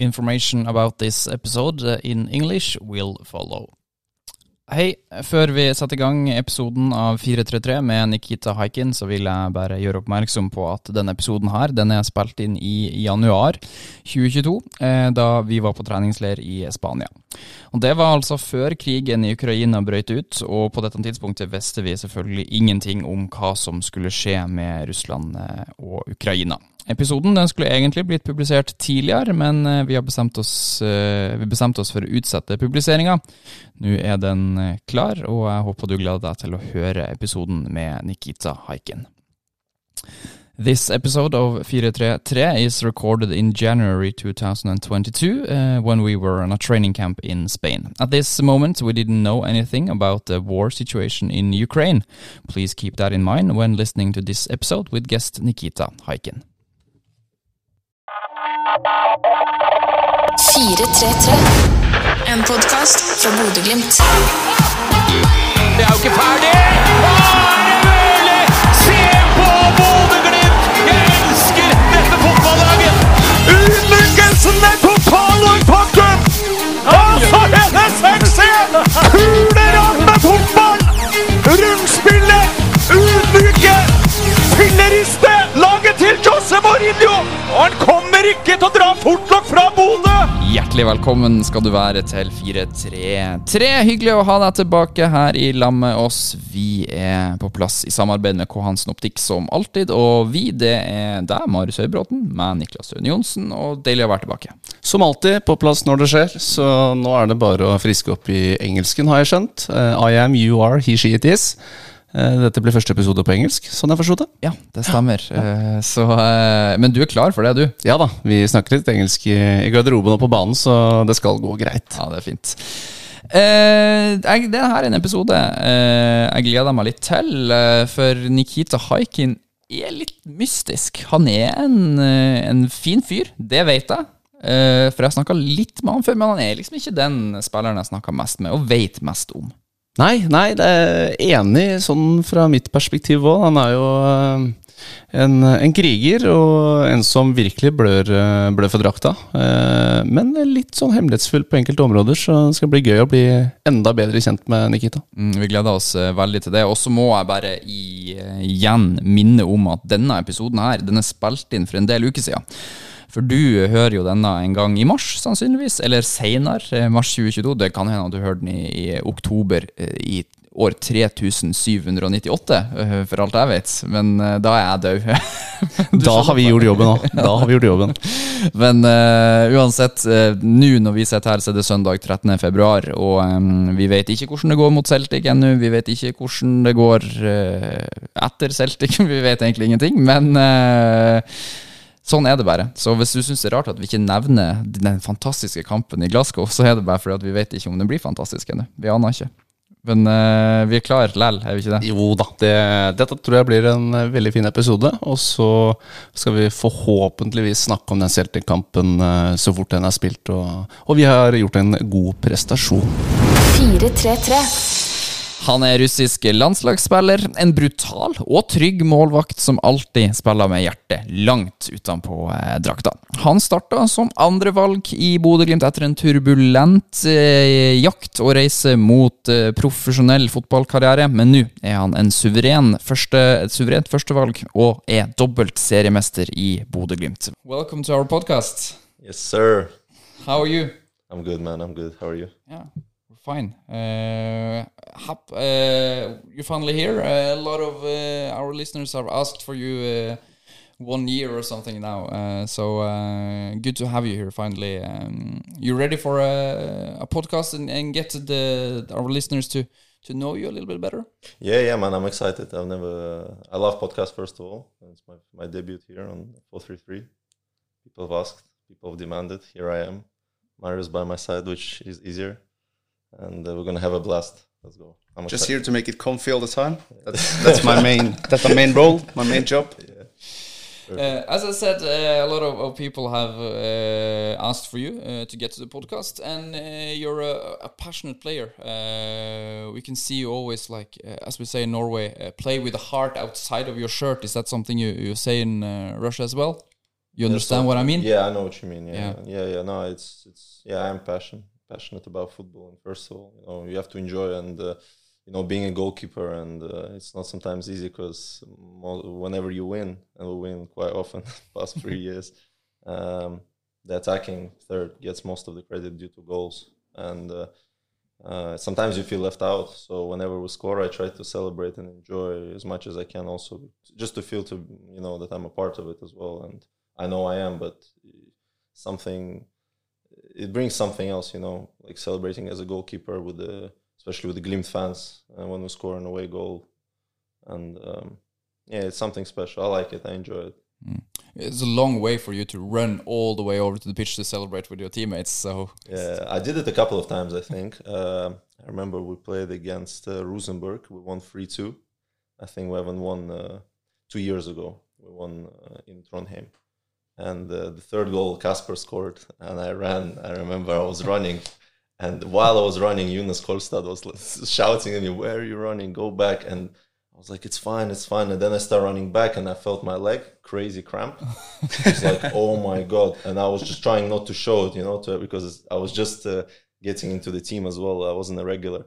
Information about this episode uh, in English will follow. Hei, før vi setter i gang episoden av 433 med Nikita Haikin, så vil jeg bare gjøre oppmerksom på at denne episoden her, den er spilt inn i januar 2022, eh, da vi var på treningsleir i Spania. Og Det var altså før krigen i Ukraina brøt ut, og på dette tidspunktet visste vi selvfølgelig ingenting om hva som skulle skje med Russland eh, og Ukraina. Episoden den skulle egentlig blitt publisert tidligere, men eh, vi har bestemt oss, eh, vi bestemte oss for å utsette publiseringa. Nå er den eh, klar, og jeg håper du gleder deg til å høre episoden med Nikita Haikin. This episode of 433 is recorded in January 2022 uh, when we were on a training camp in Spain. At this moment, we didn't know anything about the war situation in Ukraine. Please keep that in mind when listening to this episode with guest Nikita Haikin. 433. En podkast fra Bodø-Glimt. Det er jo ikke ferdig! Å, er det mulig? Se på Bodø-Glimt! Jeg elsker dette fotballaget! Ulykkelsen er total og pakken! Og så er det suksess! Kuleramme fotball! Rundspillet! Ulykke Filleriste! Til Jose Mourinho! Og han kommer ikke til å dra fort nok fra Bodø! Hjertelig velkommen skal du være til 433. Hyggelig å ha deg tilbake her i lag med oss. Vi er på plass i samarbeid med K. Hansen Optikk som alltid. Og vi, det er deg, Marius Høybråten, meg, Niklas Røne Johnsen, og deilig å være tilbake. Som alltid, på plass når det skjer, så nå er det bare å friske opp i engelsken, har jeg skjønt. Eh, I am, you are, he, she, it is. Eh, dette blir første episode på engelsk, sånn jeg forsto det. Ja, det stemmer. Ja. Så, eh, men du er klar for det, du? Ja da, vi snakker litt engelsk i, i garderoben og på banen, så det skal gå greit. Ja, det er fint. Eh, det her er en episode eh, jeg gleder meg litt til, eh, for Nikita Haikin er litt mystisk. Han er en, eh, en fin fyr, det vet jeg. Eh, for jeg har snakka litt med han før, men han er liksom ikke den spilleren jeg snakker mest med, og vet mest om. Nei, nei, det er enig sånn fra mitt perspektiv òg. Han er jo eh, en, en kriger og en som virkelig blør, eh, blør for drakta. Eh, Men litt sånn hemmelighetsfull på enkelte områder, så det skal bli gøy å bli enda bedre kjent med Nikita. Mm, vi gleder oss veldig til det. Og så må jeg bare igjen minne om at denne episoden her, den er spilt inn for en del uker siden. For du hører jo denne en gang i mars, sannsynligvis, eller seinere, mars 2022. Det kan hende at du hører den i, i oktober eh, i år 3798, eh, for alt jeg vet. Men eh, da er jeg død. Da har vi gjort jobben òg. Da har vi gjort jobben. Men uh, uansett, uh, nå når vi sitter her, så er det søndag 13. februar, og um, vi vet ikke hvordan det går mot Celtic ennå. Vi vet ikke hvordan det går uh, etter Celtic. vi vet egentlig ingenting, men eh, Sånn er det bare. Så hvis du syns det er rart at vi ikke nevner den fantastiske kampen i Glasgow, så er det bare fordi at vi vet ikke om den blir fantastisk ennå. Vi aner ikke. Men uh, vi er klar lell, er vi ikke det? Jo da, det, dette tror jeg blir en eh, veldig fin episode. Og så skal vi forhåpentligvis snakke om den Celtic-kampen eh, så fort den er spilt, og, og vi har gjort en god prestasjon. 433. Han er russisk landslagsspiller, en brutal og trygg målvakt som alltid spiller med hjertet langt utenpå eh, drakta. Han starta som andrevalg i Bodø-Glimt etter en turbulent eh, jakt og reise mot eh, profesjonell fotballkarriere, men nå er han en suveren første, et suverent førstevalg og er dobbelt seriemester i Bodø-Glimt. Welcome to our podcast. Yes, sir. How are you? I'm good, man. I'm good. How are you? Yeah, fine. Uh, hap, uh, you're finally here. Uh, a lot of uh, our listeners have asked for you uh, one year or something now. Uh, so uh, good to have you here finally. Um, you ready for a, a podcast and, and get the our listeners to to know you a little bit better? Yeah, yeah, man. I'm excited. I've never. I love podcast first of all. It's my my debut here on 433. People have asked. People have demanded. Here I am. Marius by my side, which is easier, and uh, we're gonna have a blast. Let's go. I'm Just excited. here to make it comfy all the time. That's, that's my main that's my main role, my main job. Uh, as I said, uh, a lot of, of people have uh, asked for you uh, to get to the podcast, and uh, you're a, a passionate player. Uh, we can see you always, like uh, as we say in Norway, uh, play with the heart outside of your shirt. Is that something you, you say in uh, Russia as well? You understand what I mean? Yeah, I know what you mean. Yeah, Yeah. yeah, yeah. No, it's it's yeah. I'm passion passionate about football, and first of all, you know, you have to enjoy and uh, you know being a goalkeeper, and uh, it's not sometimes easy because whenever you win, and we win quite often past three years, um, the attacking third gets most of the credit due to goals, and uh, uh, sometimes you feel left out. So whenever we score, I try to celebrate and enjoy as much as I can. Also, just to feel to you know that I'm a part of it as well, and I know I am, but something it brings something else, you know, like celebrating as a goalkeeper with the especially with the Glimt fans uh, when we score an away goal, and um, yeah, it's something special. I like it. I enjoy it. Mm. It's a long way for you to run all the way over to the pitch to celebrate with your teammates. So yeah, I did it a couple of times. I think uh, I remember we played against uh, Rosenborg. We won three two. I think we haven't won uh, two years ago. We won uh, in Trondheim and uh, the third goal Kasper scored and I ran I remember I was running and while I was running Jonas Kolstad was shouting at me where are you running? Go back and I was like it's fine it's fine and then I started running back and I felt my leg crazy cramp. It's like oh my god and I was just trying not to show it you know to, because I was just uh, getting into the team as well I wasn't a regular.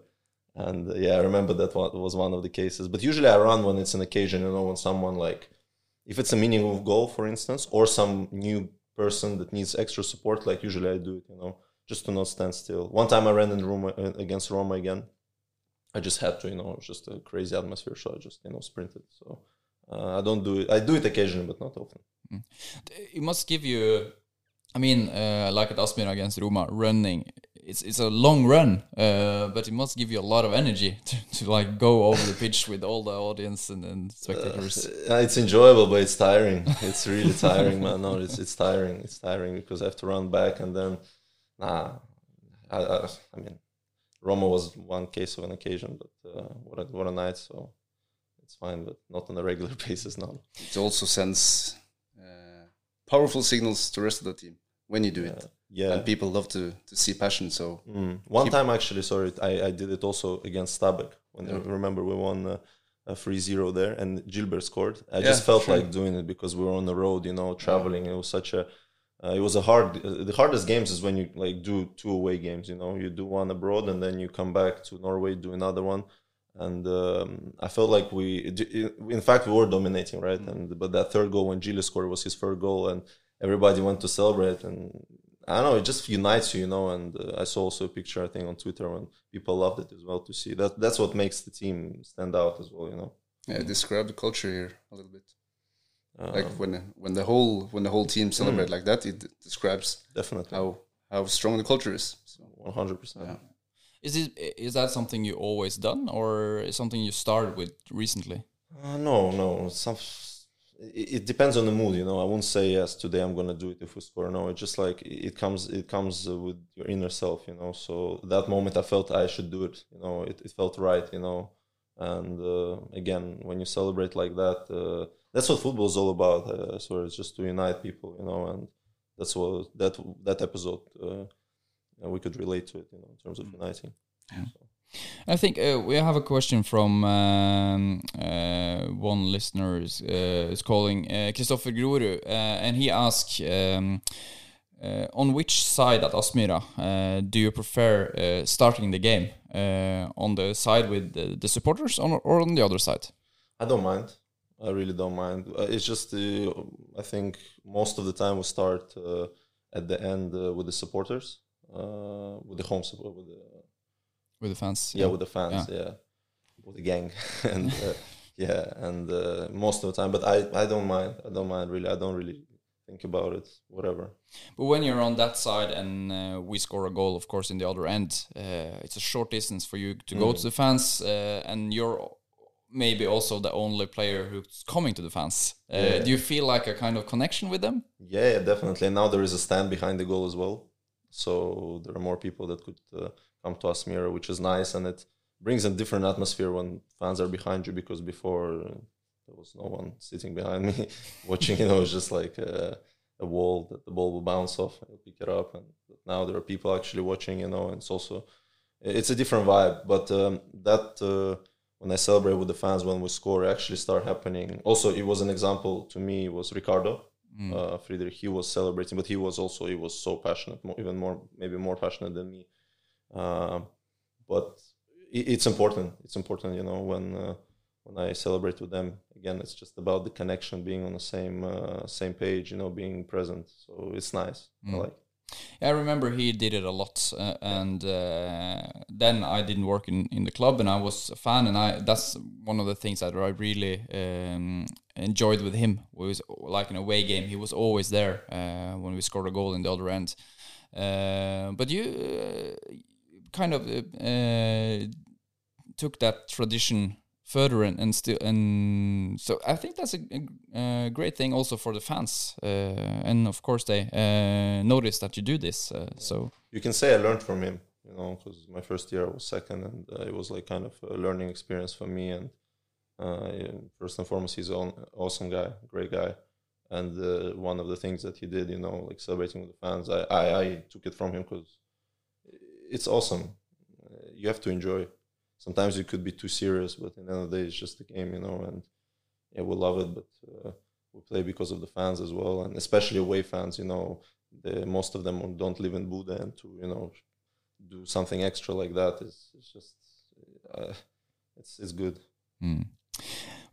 And uh, yeah I remember that one, was one of the cases but usually I run when it's an occasion you know when someone like if it's a meaningful goal, for instance, or some new person that needs extra support, like usually I do it, you know, just to not stand still. One time I ran in Roma uh, against Roma again. I just had to, you know, just a crazy atmosphere, so I just, you know, sprinted. So uh, I don't do it. I do it occasionally, but not often. Mm. It must give you, I mean, uh, like at Aspmyra against Roma, running it's it's a long run, uh, but it must give you a lot of energy to, to like go over the pitch with all the audience and, and spectators. Uh, it's enjoyable, but it's tiring. It's really tiring, man. No, it's it's tiring. It's tiring because I have to run back and then, nah. I, I, I mean, Roma was one case of an occasion, but uh, what a what a night. So it's fine, but not on a regular basis now. It also sends uh, powerful signals to the rest of the team when you do yeah. it yeah and people love to to see passion so mm. one time actually sorry I, I did it also against Stabæk when yeah. remember we won uh, a 3-0 there and Gilbert scored I yeah, just felt sure. like doing it because we were on the road you know traveling it was such a uh, it was a hard uh, the hardest games is when you like do two away games you know you do one abroad and then you come back to Norway do another one and um, I felt like we in fact we were dominating right mm. and but that third goal when Gilles scored was his first goal and everybody went to celebrate and I don't know, it just unites you, you know. And uh, I saw also a picture, I think, on Twitter when people loved it as well to see that. That's what makes the team stand out as well, you know. Yeah, describe the culture here a little bit. Uh, like when when the whole when the whole team celebrate mm, like that, it describes definitely how how strong the culture is. One hundred percent. Is it is that something you always done, or is something you started with recently? Uh, no, no. Some it, it, depends on the mood you know. I won't say yes today i'm gonna do it if we score. No it's just like it comes it comes with your inner self you know. So that moment i felt i should do it you know. It, it felt right you know. And uh, again when you celebrate like that uh, that's what football is all about uh, so it's just to unite people you know and that's what that that episode uh, we could relate to it you know in terms of mm. uniting. Yeah. So. I think uh, we have a question from um, uh, one listener is, uh, is calling uh, Christopher Grorud, uh, and he asks um, uh, on which side at Aspmyra do you prefer starting the game? on the side with the, the supporters or, or on the other side? I don't mind. I really don't mind. it's just I think most of the time we start at the end with the supporters, with the home support, with the with the fans. Yeah, yeah. with the fans. Yeah. yeah. with the gang, and uh, yeah, and uh, most of the time. But I, I don't mind. I don't mind really. I don't really think about it. Whatever. But when you're on that side and uh, we score a goal, of course, in the other end, uh, it's a short distance for you to mm. go to the fans, uh, and you're maybe also the only player who's coming to the fans. Uh, yeah. Do you feel like a kind of connection with them? Yeah, definitely. Now there is a stand behind the goal as well, so there are more people that could come to Aspmyra, which is nice, and it brings a different atmosphere when fans are behind you because before uh, there was no one sitting behind me watching. You know, it's just like a, a, wall that the ball will bounce off and pick it up, and now there are people actually watching. You know, and it's also it's a different vibe. But um, that uh, when I celebrate with the fans when we score, actually start happening. Also, it was an example to me. Was Ricardo uh, Friedrich. He was celebrating, but he was also he was so passionate, more, even more maybe more passionate than me. Uh, but it, it's important. It's important, you know, when uh, when I celebrate with them. Again, it's just about the connection, being on the same uh, same page, you know, being present. So it's nice. I like. I remember he did it a lot, uh, and uh, then I didn't work in, in the club, and I was a fan, and I that's one of the things that I really um, enjoyed with him It was like an away game. He was always there uh, when we scored a goal in the other end. Uh, but you kind of uh, took that tradition further and, and still and so I think that's a, a, a great thing also for the fans uh, and of course they uh, notice that you do this uh, so you can say I learned from him, you know, because my first year I was second, and uh, it was like kind of a learning experience for me. And uh, first and foremost, he's an awesome guy, great guy, and uh, one of the things that he did, you know, like celebrating with the fans, I I, I took it from him because it's awesome. Uh, You have to enjoy. Sometimes it could be too serious, but in the end of the day, it's just a game, you know, and yeah, we love it, but uh, we play because of the fans as well, and especially away fans. You know, the, most of them don't live in Bodø, and to you know do something extra like that is it's just uh, it's it's good.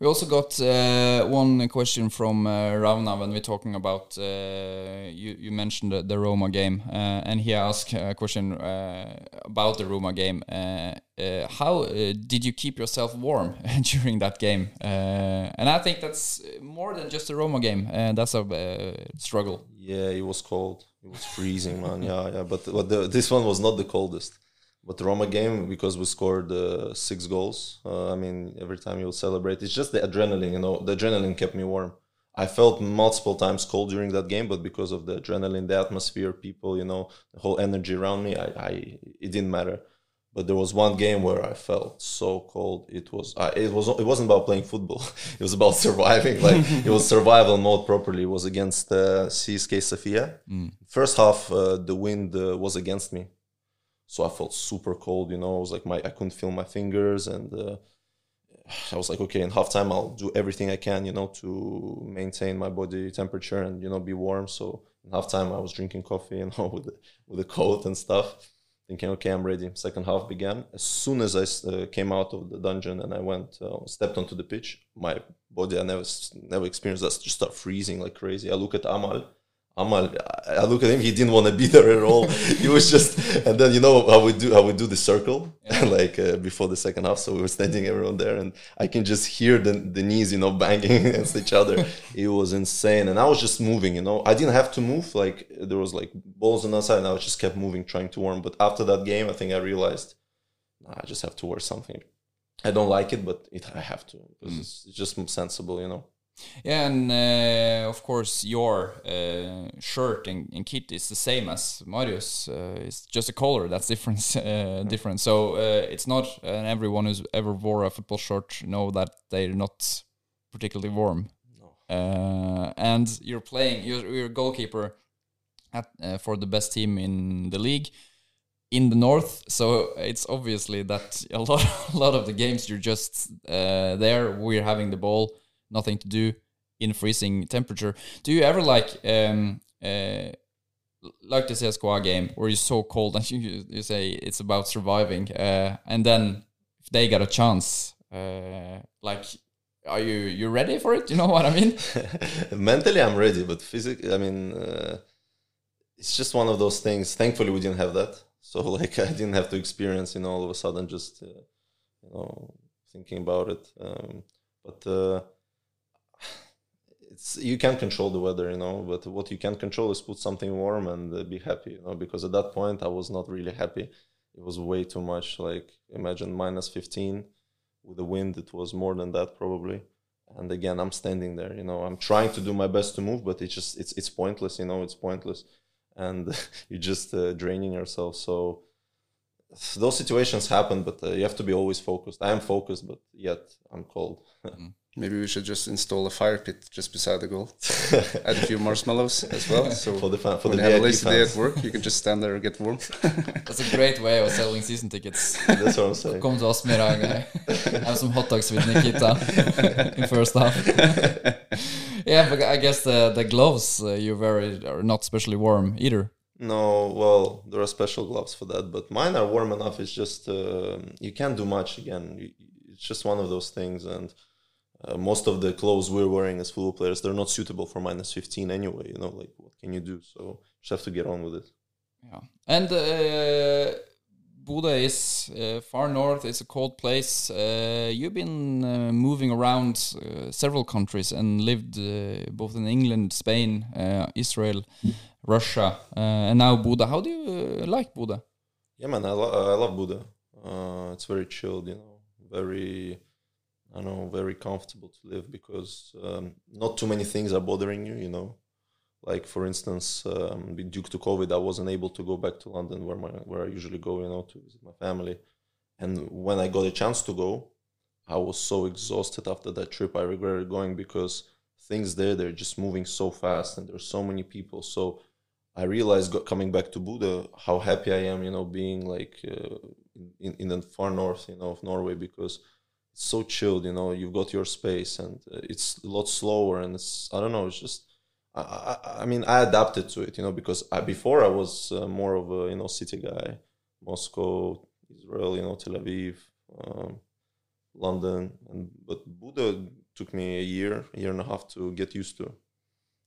We also got uh, one question from uh, Ravna when we're talking about uh, you you mentioned the, the Roma game uh, and he asked a question uh, about the Roma game uh, how did you keep yourself warm during that game and I think that's more than just a Roma game that's a struggle Yeah, it was cold. It was freezing, man. Yeah, yeah. But but the, this one was not the coldest. But the Roma game, because we scored uh, six goals. Uh, I mean, every time you celebrate, it's just the adrenaline. You know, the adrenaline kept me warm. I felt multiple times cold during that game, but because of the adrenaline, the atmosphere, people, you know, the whole energy around me, I, I it didn't matter. But there was one game where I felt so cold. It was I, it was it wasn't about playing football. It was about surviving. Like it was survival mode properly. It was against uh, CSKA Sofia. First half, uh, the wind uh, was against me, so I felt super cold. You know, it was like my I couldn't feel my fingers, and uh, I was like, okay, in halftime I'll do everything I can, you know, to maintain my body temperature and you know be warm. So in halftime I was drinking coffee, you know, with the, with a coat and stuff, thinking, okay, I'm ready. Second half began. As soon as I uh, came out of the dungeon and I went, uh, stepped onto the pitch, my body I never never experienced that just start freezing like crazy. I look at Amahl. Amahl, I I look at him. He didn't want to be there at all. he was just, and then you know how we do how we do the circle, like uh, before the second half. So we were standing everyone there, and I can just hear the the knees, you know, banging against each other. it was insane, and I was just moving. You know, I didn't have to move. Like there was like balls on the side, and I was just kept moving, trying to warm. But after that game, I think I realized, nah, I just have to wear something. I don't like it, but it, I have to because it's, it's just sensible, you know. Yeah, and uh, of course your uh, shirt and, and kit is the same as Marius. Uh, it's just a color that's different. Uh, different. So uh, it's not. And everyone who's ever wore a football shirt know that they're not particularly warm. Uh, and you're playing. You're, you're a goalkeeper at, uh, for the best team in the league in the north. So it's obviously that a lot, a lot of the games you're just uh, there. We're having the ball nothing to do in freezing temperature. Do you ever like um uh like the CSKA game where you're so cold and you you say it's about surviving uh and then if they get a chance uh like are you you ready for it? You know what I mean? mentally i'm ready but physically i mean uh, it's just one of those things thankfully we didn't have that so like i didn't have to experience you know all of a sudden just uh, you know thinking about it um, but uh, it's you can't control the weather you know but what you can control is put something warm and uh, be happy you know because at that point i was not really happy. It was way too much like imagine minus 15 with the wind it was more than that probably. And again i'm standing there you know i'm trying to do my best to move but it's just it's it's pointless you know it's pointless. And you're just uh, draining yourself. So those situations happen but uh, you have to be always focused. I am focused but yet i'm cold Maybe we should just install a fire pit just beside the goal. Add a few marshmallows as well. So for the fan, for when the you have a VIP lazy day at work, you can just stand there and get warm. That's a great way of selling season tickets. that's what i'm saying Come to Aspmyr and have some hot dogs with Nikita in first half. yeah, but I guess the the gloves uh, you wear are not especially warm either. No, well, there are special gloves for that, but mine are warm enough. It's just uh, you can't do much again. It's just one of those things, and uh, most of the clothes we're wearing as football players, they're not suitable for minus 15 anyway. You know, like what can you do? So you just have to get on with it. Yeah, and uh, Bodø is uh, far north. It's a cold place. Uh, you've been uh, moving around uh, several countries and lived uh, both in England, Spain, uh, Israel, Russia, uh, and now Bodø How do you uh, like Bodø Yeah, man, I, lo- I love Bodø Uh, it's very chilled, you know, very, I know, very comfortable to live because um, not too many things are bothering you, you know. Like for instance, um, due to COVID, I wasn't able to go back to London where my where I usually go, you know, to visit my family. And when I got a chance to go, I was so exhausted after that trip. I regretted going because things there they're just moving so fast and there's so many people. So I realized coming back to Bodø how happy I am, you know, being like uh, in in the far north, you know, of Norway because so chilled, you know. You've got your space and uh, it's a lot slower and it's I don't know, it's just. I, I, I mean, I adapted to it, you know, because I, before I was uh, more of a you know city guy, Moscow, Israel, you know, Tel Aviv, um, London, and but Bodø took me a year, a year and a half to get used to.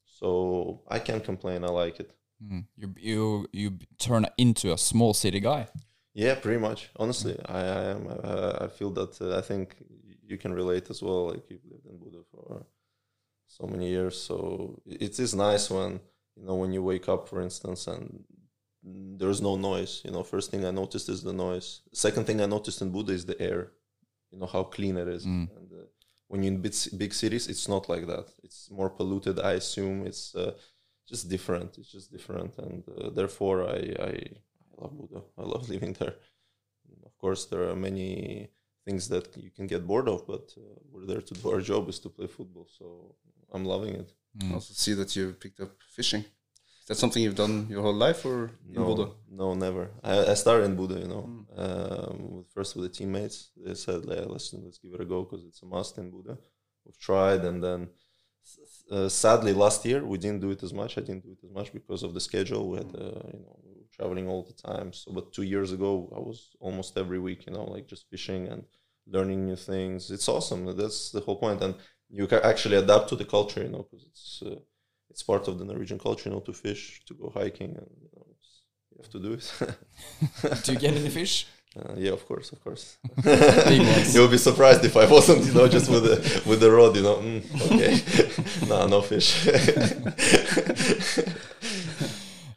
So I can't complain. I like it. Mm. You you you turn into a small city guy. Yeah, pretty much. Honestly, I, I am. Uh, I feel that. Uh, I think you can relate as well. Like you've lived in Bodø for so many years, so it is nice when you know when you wake up, for instance, and there's no noise. You know, first thing I noticed is the noise. Second thing I noticed in Bodø is the air. You know how clean it is. Mm. And uh, when you're in big, big cities, it's not like that. It's more polluted. I assume it's uh, just different. It's just different, and uh, therefore I, I I love Bodø. I love living there. Of course, there are many things that you can get bored of, but uh, we're there to do our job is to play football. So I'm loving it. I also see that you picked up fishing. Is that something you've done your whole life, or in No, Bodø? no, never. I, I started in Bodø, you know, um, first with the teammates. They said, "Yeah, let's let's give it a go because it's a must in Bodø." We've tried, and then uh, sadly last year we didn't do it as much. I didn't do it as much because of the schedule. We had, uh, you know, we were traveling all the time. So, but two years ago, I was almost every week, you know, like just fishing and learning new things. It's awesome. That's the whole point. and you can actually adapt to the culture, you know, because it's uh, it's part of the Norwegian culture, you know, to fish, to go hiking, and you, know, you have to do it. Do you get any fish? Uh, yeah, of course, of course. You'll be surprised if I wasn't, you know, just with the with the rod, you know. Mm, okay, no, no fish.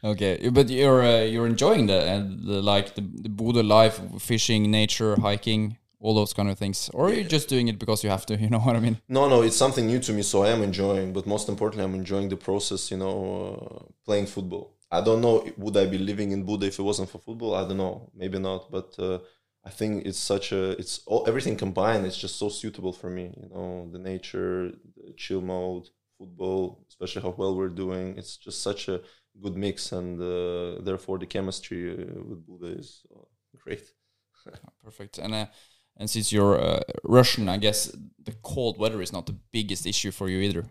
Okay, but you're uh, you're enjoying the, uh, the like the, the Bodø life, fishing, nature, hiking, all those kind of things, or are you just doing it because you have to? You know what I mean? no, no, it's something new to me, so I am enjoying. But most importantly, I'm enjoying the process, you know, uh, playing football. I don't know would I be living in Bodø if it wasn't for football. I don't know, maybe not, but uh, I think it's such a it's all, everything combined. It's just so suitable for me, you know, the nature, the chill mode, football, especially how well we're doing. It's just such a good mix, and uh, therefore the chemistry uh, with Bodø is uh, great. Perfect. And uh, and since you're uh, Russian, I guess the cold weather is not the biggest issue for you either.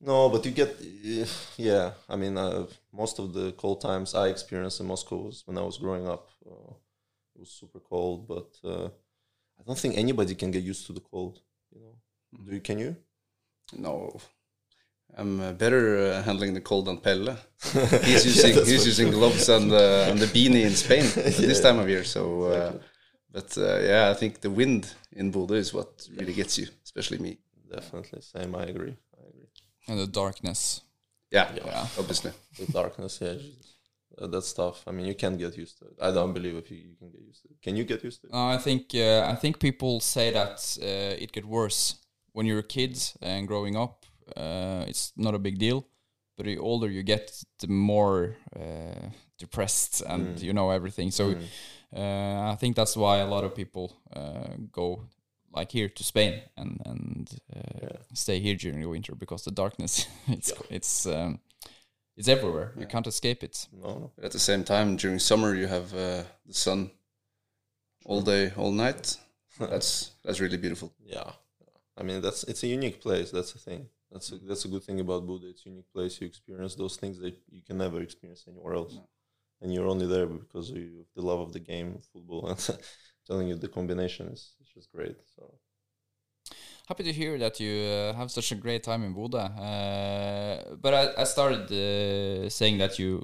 No, but you get, eh, yeah. I mean, uh, most of the cold times I experienced in Moscow was when I was growing up. Uh, it was super cold, but uh, I don't think anybody can get used to the cold. You know, do you? Can you? No, I'm better uh, handling the cold than Pelle. He's using that's he's for using gloves and uh, and the beanie in Spain at this time of year. So, uh, but uh, yeah, I think the wind in Bodø is what really gets you, especially me. Definitely, same. I agree. I agree. And the darkness. Yeah, Yeah. obviously. The darkness, yeah, Uh, that's tough. I mean, you can't get used to it. I don't believe if you, you can get used to it. Can you get used to it? Uh, I think uh, I think people say that uh, it get worse when you're a kid and growing up. Uh, it's not a big deal, but the older you get, the more uh, depressed and you know everything. So uh, I think that's why a lot of people uh, go like here to Spain and and uh, stay here during the winter because the darkness it's it's um, it's everywhere. You can't escape it. No, no. At the same time, during summer, you have uh, the sun all day, all night. That's that's really beautiful. Yeah. I mean, that's it's a unique place. That's the thing. That's a, that's a good thing about Bodø. It's a unique place. You experience those things that you can never experience anywhere else, and you're only there because of you- the love of the game, football. And telling you, the combination is it's just great. So Happy to hear that you uh, have such a great time in Bodø. Uh, but I, I started uh, saying that you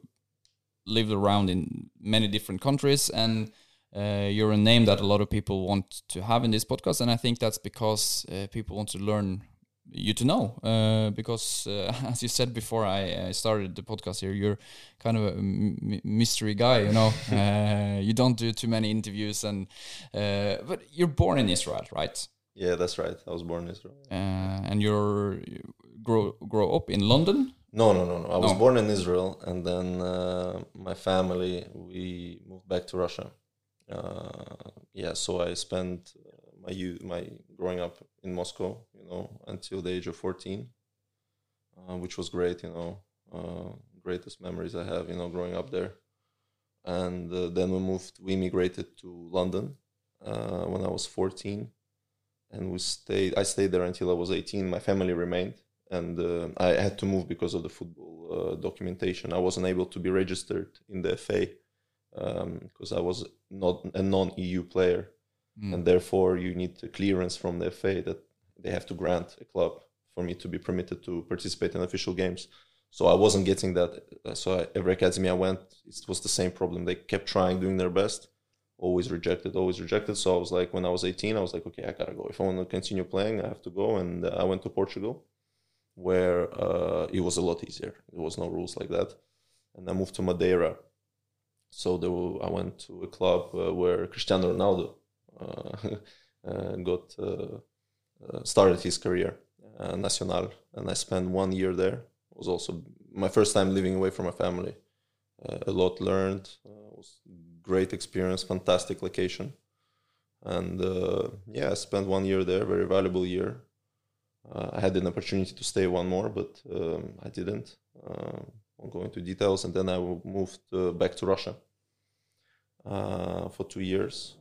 lived around in many different countries, and uh, you're a name that a lot of people want to have in this podcast. And I think that's because uh, people want to learn you to know. Uh, because, uh, as you said before I, I started the podcast here, you're kind of a mystery guy. You know, uh, you don't do too many interviews, and uh, but you're born in Israel, right? yeah, that's right. I was born in Israel. uh, and you're you grow grow up in London. No, no, no, no. I was No. born in Israel, and then uh, my family we moved back to Russia. Uh, yeah, so I spent my youth, my growing up in Moscow, you know, until the age of fourteen, uh, which was great. You know, uh, greatest memories I have. You know, growing up there, and uh, then we moved. We immigrated to London uh, when I was fourteen, and we stayed. I stayed there until I was eighteen. My family remained and uh, I had to move because of the football uh, documentation. I wasn't able to be registered in the FA because I was not a non-EU player, and therefore you need a clearance from the FA that they have to grant a club for me to be permitted to participate in official games. So I wasn't getting that. Uh, So I, every academy I went, it was the same problem. They kept trying, doing their best, always rejected, always rejected. So I was like, when I was 18, I was like, okay, I gotta go. If I want to continue playing, I have to go. And uh, I went to Portugal where uh, it was a lot easier. There was no rules like that, and I moved to Madeira. So were, I went to a club uh, where Cristiano Ronaldo got uh, uh, started his career, uh, and I spent one year there. It was also my first time living away from my family. Uh, a lot learned. Uh, was great experience, fantastic location, and uh, yeah, I spent one year there, very valuable year. Uh, I had an opportunity to stay one more, but um, I didn't. Uh, won't go into details. And then I moved uh, back to Russia uh, for two years.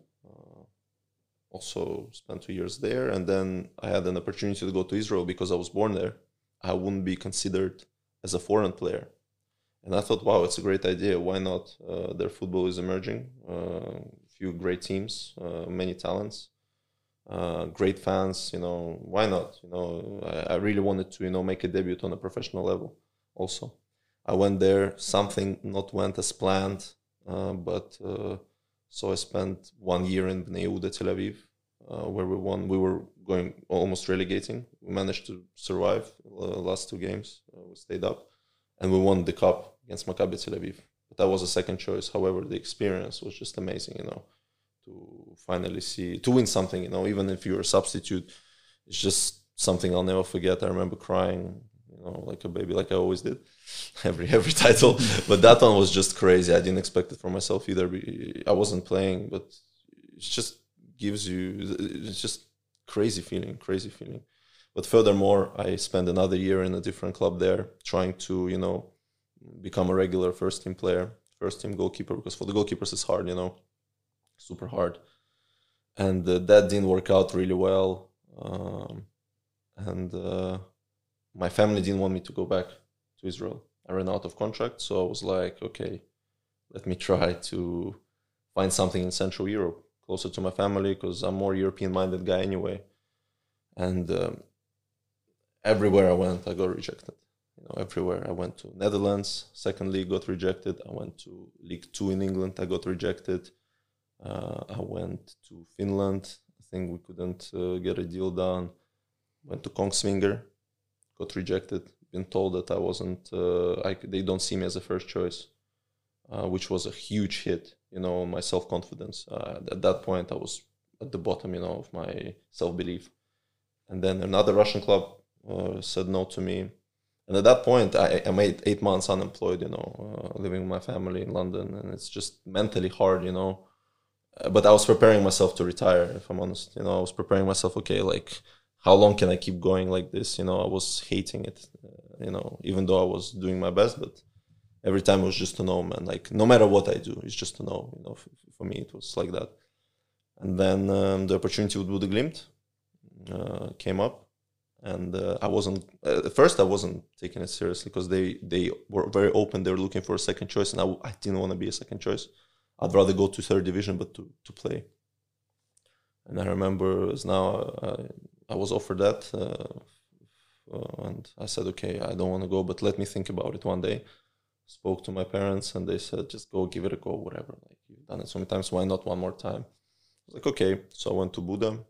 Also spent two years there, and then I had an opportunity to go to Israel because I was born there. I wouldn't be considered as a foreign player, and I thought, wow, it's a great idea. Why not? Uh, their football is emerging. Uh, few great teams, uh, many talents uh, great fans. You know, why not? You know, I, I really wanted to, you know, make a debut on a professional level. Also, I went there. Something not went as planned, uh, but uh, so I spent one year in Bnei Yehuda, Tel Aviv, uh, where we won. We were going almost relegating. We managed to survive uh, last two games. Uh, we stayed up, and we won the cup against Maccabi Tel Aviv. But that was a second choice. However, the experience was just amazing. You know to finally see to win something you know even if you're a substitute it's just something i'll never forget i remember crying you know like a baby like i always did every every title. But that one was just crazy. I didn't expect it for myself either. I wasn't playing but it just gives you it's just crazy feeling crazy feeling. But furthermore i spent another year in a different club there trying to you know become a regular first team player first team goalkeeper because for the goalkeepers it's hard you know super hard. And uh, that didn't work out really well. Um, and uh, my family didn't want me to go back to israel. I ran out of contract so i was like okay let me try to find something in central europe closer to my family because i'm more european minded guy anyway. And um, everywhere i went i got rejected. You know everywhere. I went to netherlands second league got rejected. I went to league two in england i got rejected. Uh, I went to Finland. I think we couldn't uh, get a deal done. Went to Kongsvinger, got rejected. Been told that I wasn't. Uh, I, they don't see me as a first choice, uh, which was a huge hit. You know, on my self confidence. Uh, at that point, I was at the bottom. You know, of my self belief. And then another Russian club uh, said no to me. And at that point, I, I made eight months unemployed. You know, uh, living with my family in London, and it's just mentally hard. You know uh, but I was preparing myself to retire. If I'm honest, you know, I was preparing myself. Okay, like how long can I keep going like this? You know, I was hating it. Uh, you know, even though I was doing my best, but every time it was just to know, man. Like no matter what I do, it's just to know. You know, f- for me it was like that. And then um, the opportunity with Bodø Glimt uh, came up, and uh, I wasn't uh, at first I wasn't taking it seriously because they they were very open. They were looking for a second choice, and I, I didn't want to be a second choice. I'd rather go to third division, but to to play. And I remember as now uh, I was offered that, uh, uh, and I said, okay, I don't want to go, but let me think about it one day. Spoke to my parents, and they said, just go, give it a go, whatever. Like you've done it so many times, why not one more time? I was like, okay. So I went to Bodø,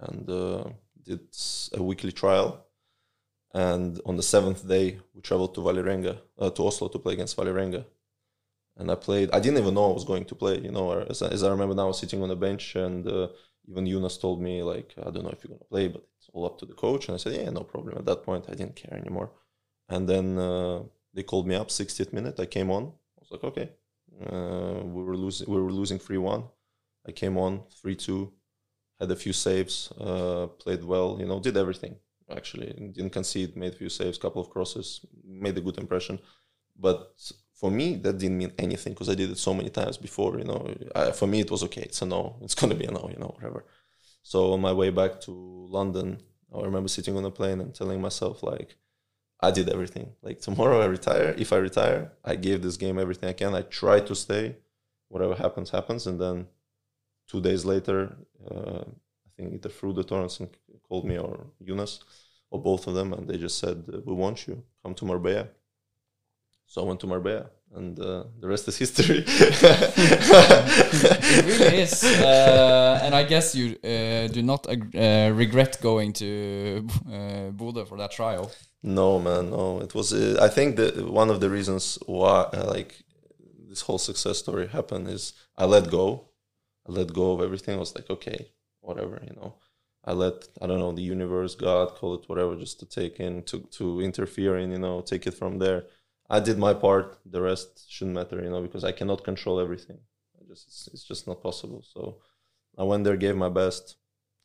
and uh, did a weekly trial. And on the seventh day, we traveled to Valerenga, uh, to Oslo to play against Valerenga. And I played. I didn't even know I was going to play. You know, as, I- as I remember now, I was sitting on the bench, and uh, even Jonas told me like, I don't know if you're gonna play, but it's all up to the coach. And I said, yeah, no problem. At that point, I didn't care anymore. And then uh, they called me up, 60th minute. I came on. I was like, okay. Uh, we were losing. We were losing three one. I came on three two had a few saves, uh, played well, you know, did everything actually. Didn't concede, made a few saves, couple of crosses, made a good impression. But for me, that didn't mean anything because I did it so many times before, you know. I, for me, it was okay. It's a no. It's going to be a no, you know, whatever. So on my way back to London, I remember sitting on a plane and telling myself, like, I did everything. Like, tomorrow I retire. If I retire, I gave this game everything I can. I try to stay. Whatever happens, happens. And then two days later, uh, I think either Frode Thomassen called me or Eunice, or both of them, and they just said, "We want you. Come to Marbella." So I went to Marbella, and uh, the rest is history. It really is. Uh, and I guess you uh, do not uh, regret going to uh, Bodø for that trial. no, man, no. It was. Uh, I think that one of the reasons why, uh, like, this whole success story happened is I let go. I let go of everything. I was like, okay, whatever, you know. I let I don't know the universe, God, call it whatever, just to take in, to to interfere in, you know, take it from there. I did my part. The rest shouldn't matter, you know, because I cannot control everything. Just it's, it's just not possible. So I went there, gave my best,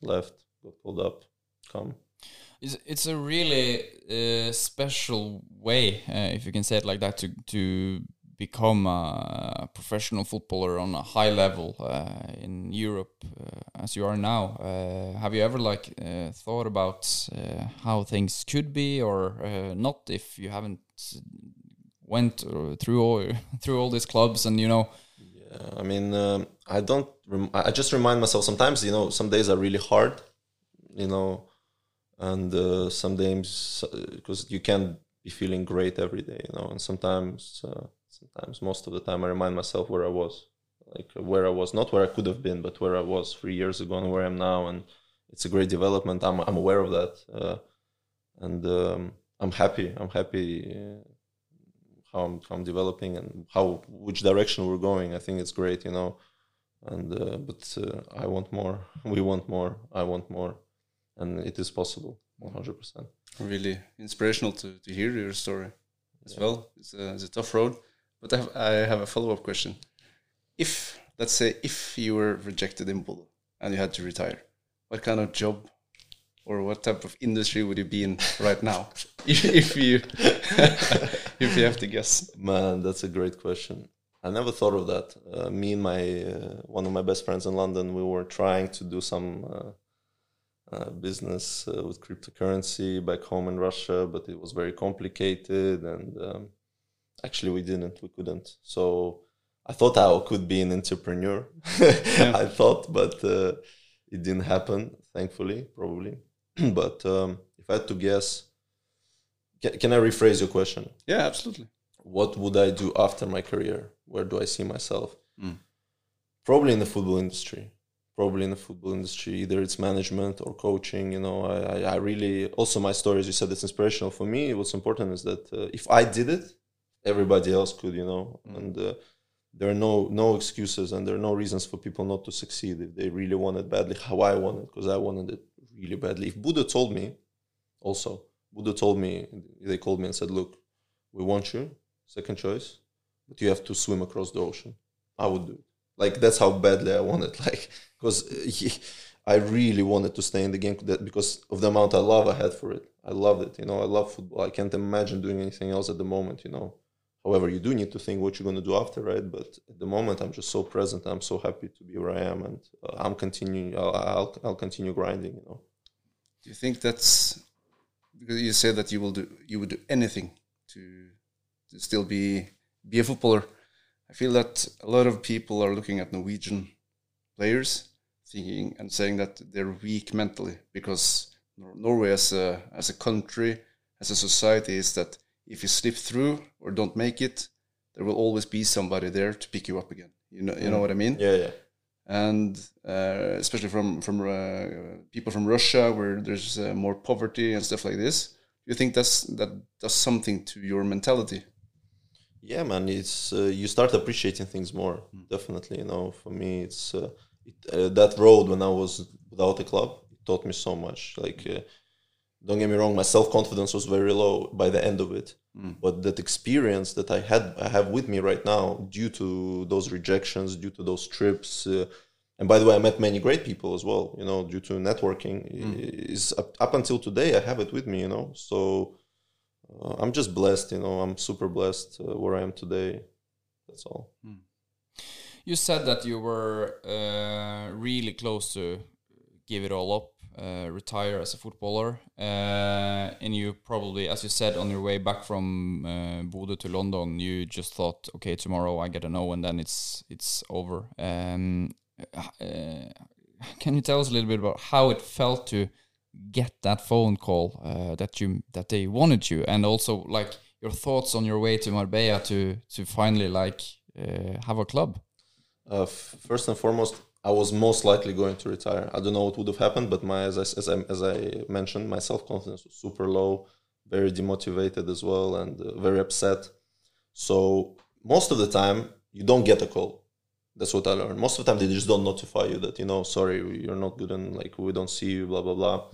left, got pulled up, come. It's, it's a really uh, special way, uh, if you can say it like that, to to become a professional footballer on a high level uh, in Europe uh, as you are now. Uh, have you ever like uh, thought about how things could be or not if you haven't went uh, through all through all these clubs and you know Yeah, I mean, um, I don't. I just remind myself sometimes. You know, some days are really hard. You know, and uh, some days because you can't be feeling great every day. You know, and sometimes, uh, sometimes most of the time, I remind myself where I was, like where I was, not where I could have been, but where I was three years ago and where I am now. And it's a great development. I'm I'm aware of that, uh, and um, I'm happy. I'm happy. How I'm, how I'm developing and how which direction we're going. I think it's great, you know. And uh, but uh, I want more. We want more. I want more, and it is possible, 100. percent really inspirational to, to hear your story as well. It's a, it's a tough road, but I have, I have a follow up question. If let's say if you were rejected in Bodø and you had to retire, what kind of job or what type of industry would you be in right now? if, you if you have to guess. Man, that's a great question. I never thought of that. Uh, me and my uh, one of my best friends in London, we were trying to do some uh, uh, business uh, with cryptocurrency back home in Russia, but it was very complicated, and um, actually we didn't, we couldn't. So I thought I could be an entrepreneur. I thought, but uh, it didn't happen. Thankfully, probably. but um, if I had to guess, can, can I rephrase your question? Yeah, absolutely. what would I do after my career? Where do I see myself? Mm. Probably in the football industry. Probably in the football industry, either it's management or coaching. You know, I, I, I really also my story, as you said, it's inspirational for me. What's important is that uh, if I did it, everybody else could. You know, and uh, there are no no excuses and there are no reasons for people not to succeed if they really want it badly. How I want it because I wanted it really badly. If Bodø told me, also Bodø told me they called me and said, "Look, we want you, second choice, but you have to swim across the ocean. I would do it. Like that's how badly I want it. Like because I really wanted to stay in the game because of the amount of love I had for it. I loved it. You know, I love football. I can't imagine doing anything else at the moment. You know. However, you do need to think what you're going to do after, right? But at the moment, I'm just so present. I'm so happy to be where I am, and uh, I'm continuing. I'll, I'll I'll continue grinding. You know. Do you think that's because you said that you will do you would do anything to to still be be a footballer. I feel that a lot of people are looking at Norwegian players, thinking and saying that they're weak mentally because Norway as a as a country, as a society, is that if you slip through or don't make it, there will always be somebody there to pick you up again. You know, you know what I mean? Yeah, yeah. and uh, especially from from uh, people from Russia, where there's uh, more poverty and stuff like this. You think that's that does something to your mentality? Yeah, man. It's uh, you start appreciating things more. Definitely, you know. For me, it's uh, it, uh, that road when I was without a club. It taught me so much. Like, uh, don't get me wrong, my self confidence was very low by the end of it. But that experience that I had, I have with me right now, due to those rejections, due to those trips. Uh, and by the way, I met many great people as well. You know, due to networking, is up, up until today I have it with me. You know, so uh, I'm just blessed, you know. I'm super blessed uh, where I am today. That's all. You said that you were uh, really close to give it all up, uh, retire as a footballer, uh, and you probably, as you said, on your way back from uh, Bodø to London, you just thought, okay, tomorrow I get a no, and then it's it's over. Um, uh, can you tell us a little bit about how it felt to get that phone call uh, that you that they wanted you, and also like your thoughts on your way to Marbella to to finally like uh, have a club? First and foremost, I was most likely going to retire. I don't know what would have happened, but my as I, as I, as I mentioned, my self confidence was super low, very demotivated as well, and uh, very upset. So most of the time, you don't get a call. That's what I learned. Most of the time, they just don't notify you that you know, sorry, you're not good, and like we don't see you, blah blah blah.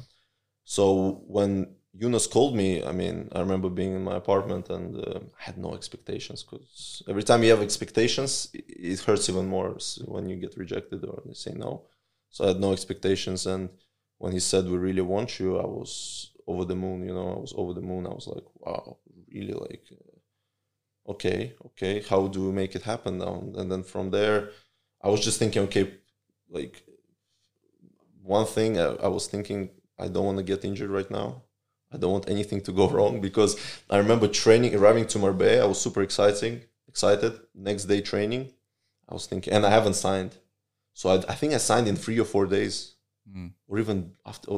So when Yunus called me, I mean, I remember being in my apartment and uh, I had no expectations because every time you have expectations, it hurts even more when you get rejected or they say no. So I had no expectations, and when he said we really want you, I was over the moon. You know, I was over the moon. I was like, wow, really like. uh, Okay, okay. How do we make it happen now? And then from there, I was just thinking, okay, like one thing I, I was thinking I don't want to get injured right now. I don't want anything to go wrong because I remember training, arriving to Marbella. I was super exciting, excited. Next day training, I was thinking, and I haven't signed, so I, I think I signed in three or four days, hmm. or even after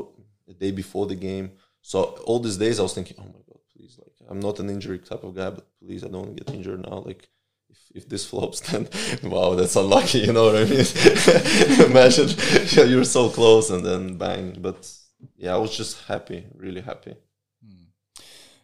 the day before the game. So all these days I was thinking, oh my god, please, like I'm not an injury type of guy, but please, I don't want to get injured now. Like if, if this flops, then wow, that's unlucky. You know what I mean? Imagine you're so close and then bang. But yeah, I was just happy, really happy.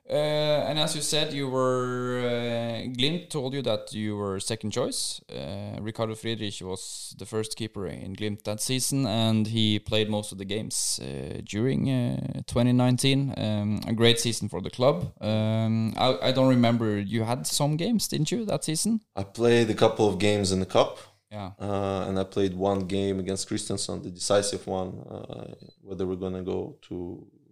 Uh, and as you said, you were uh, Glimt told you that you were second choice. Uh, Ricardo Friedrich was the first keeper in Glimt that season, and he played most of the games uh, during uh, 2019. Um, a great season for the club. Um, I, I don't remember you had some games, didn't you, that season? I played a couple of games in the cup, Yeah. uh, and I played one game against Kristiansund, the decisive one, uh, whether we're gonna go to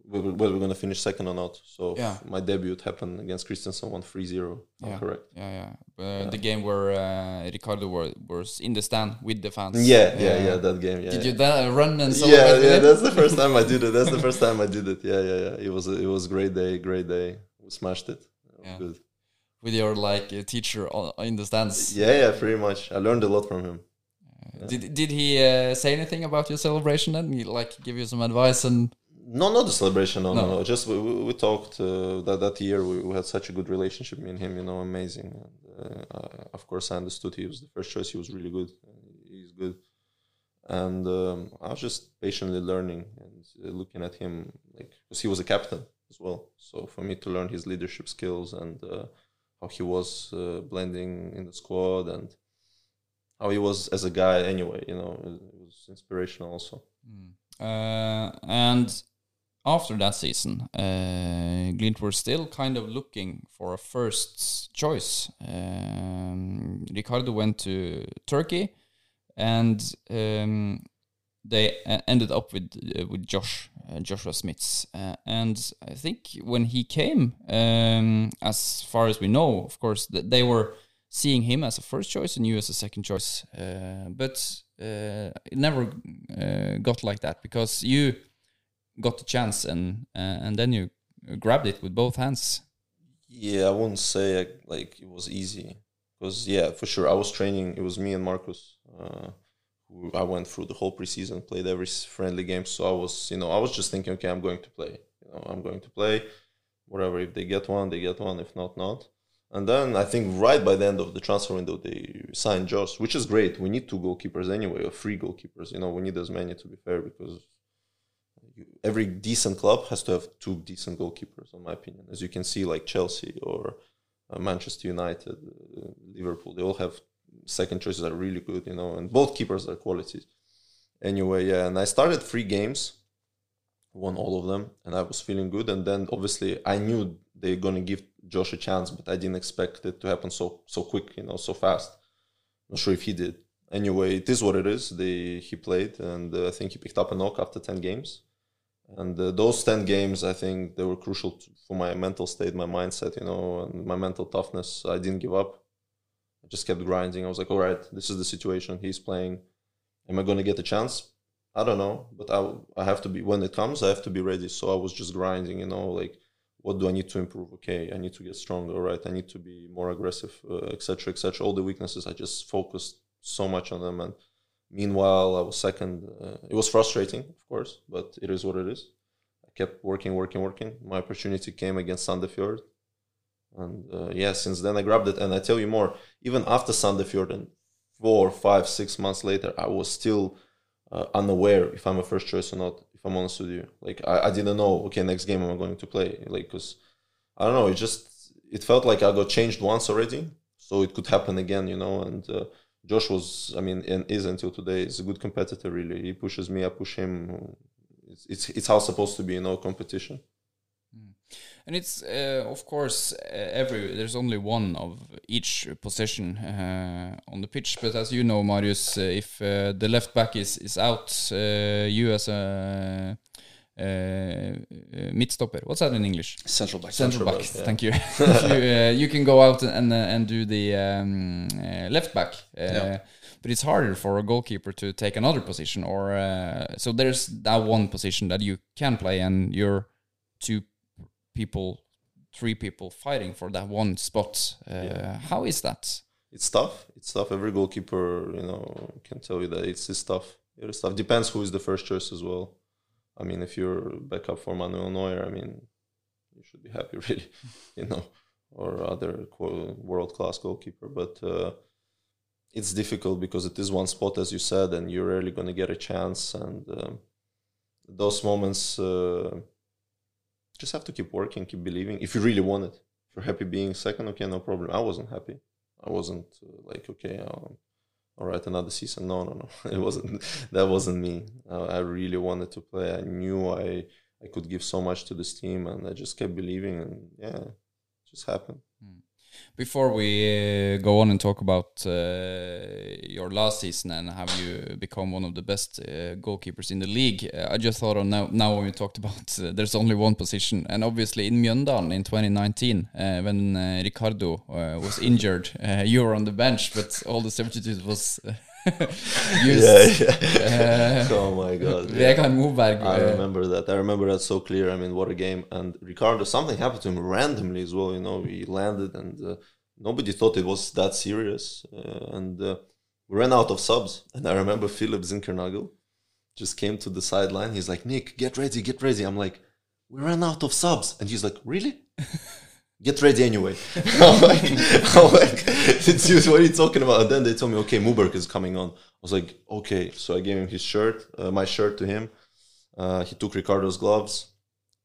whether whether we're gonna finish second or not. So Yeah. my debut happened against Kristiansund, one 3-0. Yeah. correct. Yeah, yeah. Uh, The game where uh, Ricardo were, was in the stand with the fans. Yeah, yeah, yeah, that game. Yeah, Did yeah. you da- run and celebrate yeah, yeah. That's the first time I did it. That's the first time I did it. Yeah, yeah, yeah. It was a, it was a great day, great day. We smashed it. It Yeah. Good. With your like teacher on, in the stands. Yeah, yeah, pretty much. I learned a lot from him. Did did he uh, say anything about your celebration then? He like give you some advice and No, not the celebration. No, no, No. no. Just we, we, we talked uh, that that year. We, we had such a good relationship. Me and him, you know, amazing. And, uh, uh, of course, I understood he was the first choice. He was really good. He's good. And um, I was just patiently learning and uh, looking at him, like because he was a captain as well. So for me to learn his leadership skills and uh, how he was uh, blending in the squad and how he was as a guy, anyway, you know, it, was inspirational also. uh, and after that season, uh, Glimt were still kind of looking for a first choice. Um, Ricardo went to Turkey, and um, they uh, ended up with uh, with Josh uh, Joshua Smits. Uh, and I think when he came, um, as far as we know, of course, th- they were seeing him as a first choice and you as a second choice. Uh, but uh, it never uh, got like that because you got the chance and and then you grabbed it with both hands. Yeah, I wouldn't say like it was easy because yeah, for sure, I was training. It was me and Marcus. I went through the whole preseason, played every friendly game. So I was, you know, I was just thinking, okay, I'm going to play. You know, I'm going to play. Whatever. If they get one, they get one. If not, not. And then I think right by the end of the transfer window, they signed Josh, which is great. We need two goalkeepers anyway, or three goalkeepers. You know, we need as many to be fair because every decent club has to have two decent goalkeepers, in my opinion. As you can see, like Chelsea or uh, Manchester United, uh, Liverpool, they all have second choices are really good, you know, and both keepers are qualities. Anyway, yeah, and I started three games, won all of them, and I was feeling good. And then obviously I knew they're gonna give Josh a chance, but I didn't expect it to happen so so quick, you know, so fast. Not sure if he did. Anyway, it is what it is. They he played, and uh, I think he picked up a knock after ten games. And uh, those ten games, I think they were crucial to, for my mental state, my mindset, you know, and my mental toughness. I didn't give up. I just kept grinding. I was like, all right, this is the situation. He's playing. Am I going to get a chance? I don't know, but I I have to be when it comes. I have to be ready. So I was just grinding, you know, like what do I need to improve? Okay, I need to get stronger, right? I need to be more aggressive, etc., uh, etc. Et All the weaknesses, I just focused so much on them, and meanwhile, I was second. Uh, it was frustrating, of course, but it is what it is. I kept working, working, working. My opportunity came against Sandefjord, and uh, yeah, since then I grabbed it. And I tell you more, even after Sandefjord, and four, five, six months later, I was still uh, unaware if I'm a first choice or not. If I'm honest with you, like I, I didn't know. Okay, next game I'm going to play. Like, cause I don't know. It just it felt like I got changed once already, so it could happen again. You know, and uh, Josh was, I mean, and is until today. Is a good competitor. Really, he pushes me. I push him. It's it's, it's how it's supposed to be. You know, competition. And it's uh, of course uh, every there's only one of each position uh, on the pitch. But as you know, Marius, uh, if uh, the left back is is out, uh, you as a uh, uh, midstopper, what's that in English? Central back. Central, back. back, yeah. Thank you. you, uh, you can go out and uh, and do the um, uh, left back. Uh, Yeah. But it's harder for a goalkeeper to take another position, or uh, so there's that one position that you can play, and you're two people, three people fighting for that one spot. Uh, How is that? it's tough. It's tough. Every goalkeeper, you know, can tell you that it's, it's tough. It is tough. Depends who is the first choice as well. I mean, if you're backup for Manuel Neuer, I mean, you should be happy, really, you know, or other world class goalkeeper. But uh, it's difficult because it is one spot, as you said, and you're rarely going to get a chance. And um, those moments, uh, just have to keep working, keep believing. If you really want it, if you're happy being second, okay, no problem. I wasn't happy. I wasn't uh, like okay, um, all right, another season. No, no, no. It wasn't. That wasn't me. Uh, I really wanted to play. I knew I I could give so much to this team, and I just kept believing, and yeah, it just happened. Before we uh, go on and talk about uh, your last season and have you become one of the best uh, goalkeepers in the league, uh, I just thought of now, now when we talked about uh, there's only one position, and obviously in Mjøndalen in 2019, uh, when Ricardo was injured, you were on the bench, but all the substitutes was used. yeah. oh my god. yeah. Vegard Moberg. I uh, remember that. I remember that so clear. I mean, what a game! And Ricardo, something happened to him randomly as well. You know, he landed, and uh, nobody thought it was that serious. Uh, and uh, we ran out of subs. And I remember Philip Zinkernagel just came to the sideline. He's like, "Nick, get ready, get ready." I'm like, "We ran out of subs," and he's like, "Really?" Get ready anyway. I'm like, I'm like, what are you talking about? And then they told me, okay, Moberg is coming on. I was like, okay. So I gave him his shirt, uh, my shirt to him. Uh, he took Ricardo's gloves.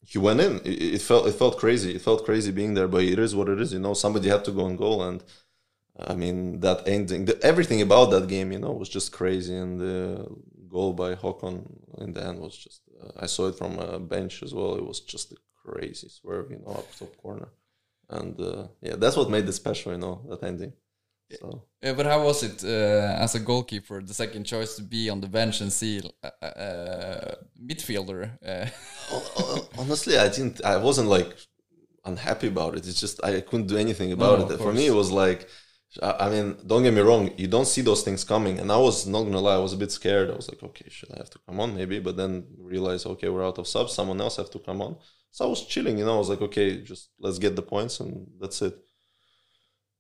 He went in. It, it felt it felt crazy. It felt crazy being there, but it is what it is. You know, somebody had to go on goal, and I mean that ending, the, everything about that game, you know, was just crazy. And the goal by Håkon in the end was just. Uh, I saw it from a bench as well. It was just a crazy swerve, you know, up top corner, and uh, yeah, that's what made it special, you know, that ending. So. Yeah, but how was it uh, as a goalkeeper, the second choice to be on the bench and see a midfielder? Uh, honestly i didn't i wasn't like unhappy about it it's just i couldn't do anything about No, it for me it was like I I mean, don't get me wrong. You don't see those things coming, and I was not gonna lie. I was a bit scared. I was like, okay, should I have to come on? Maybe, but then realize, okay, we're out of subs. Someone else have to come on. So I was chilling, you know. I was like, okay, just let's get the points and that's it.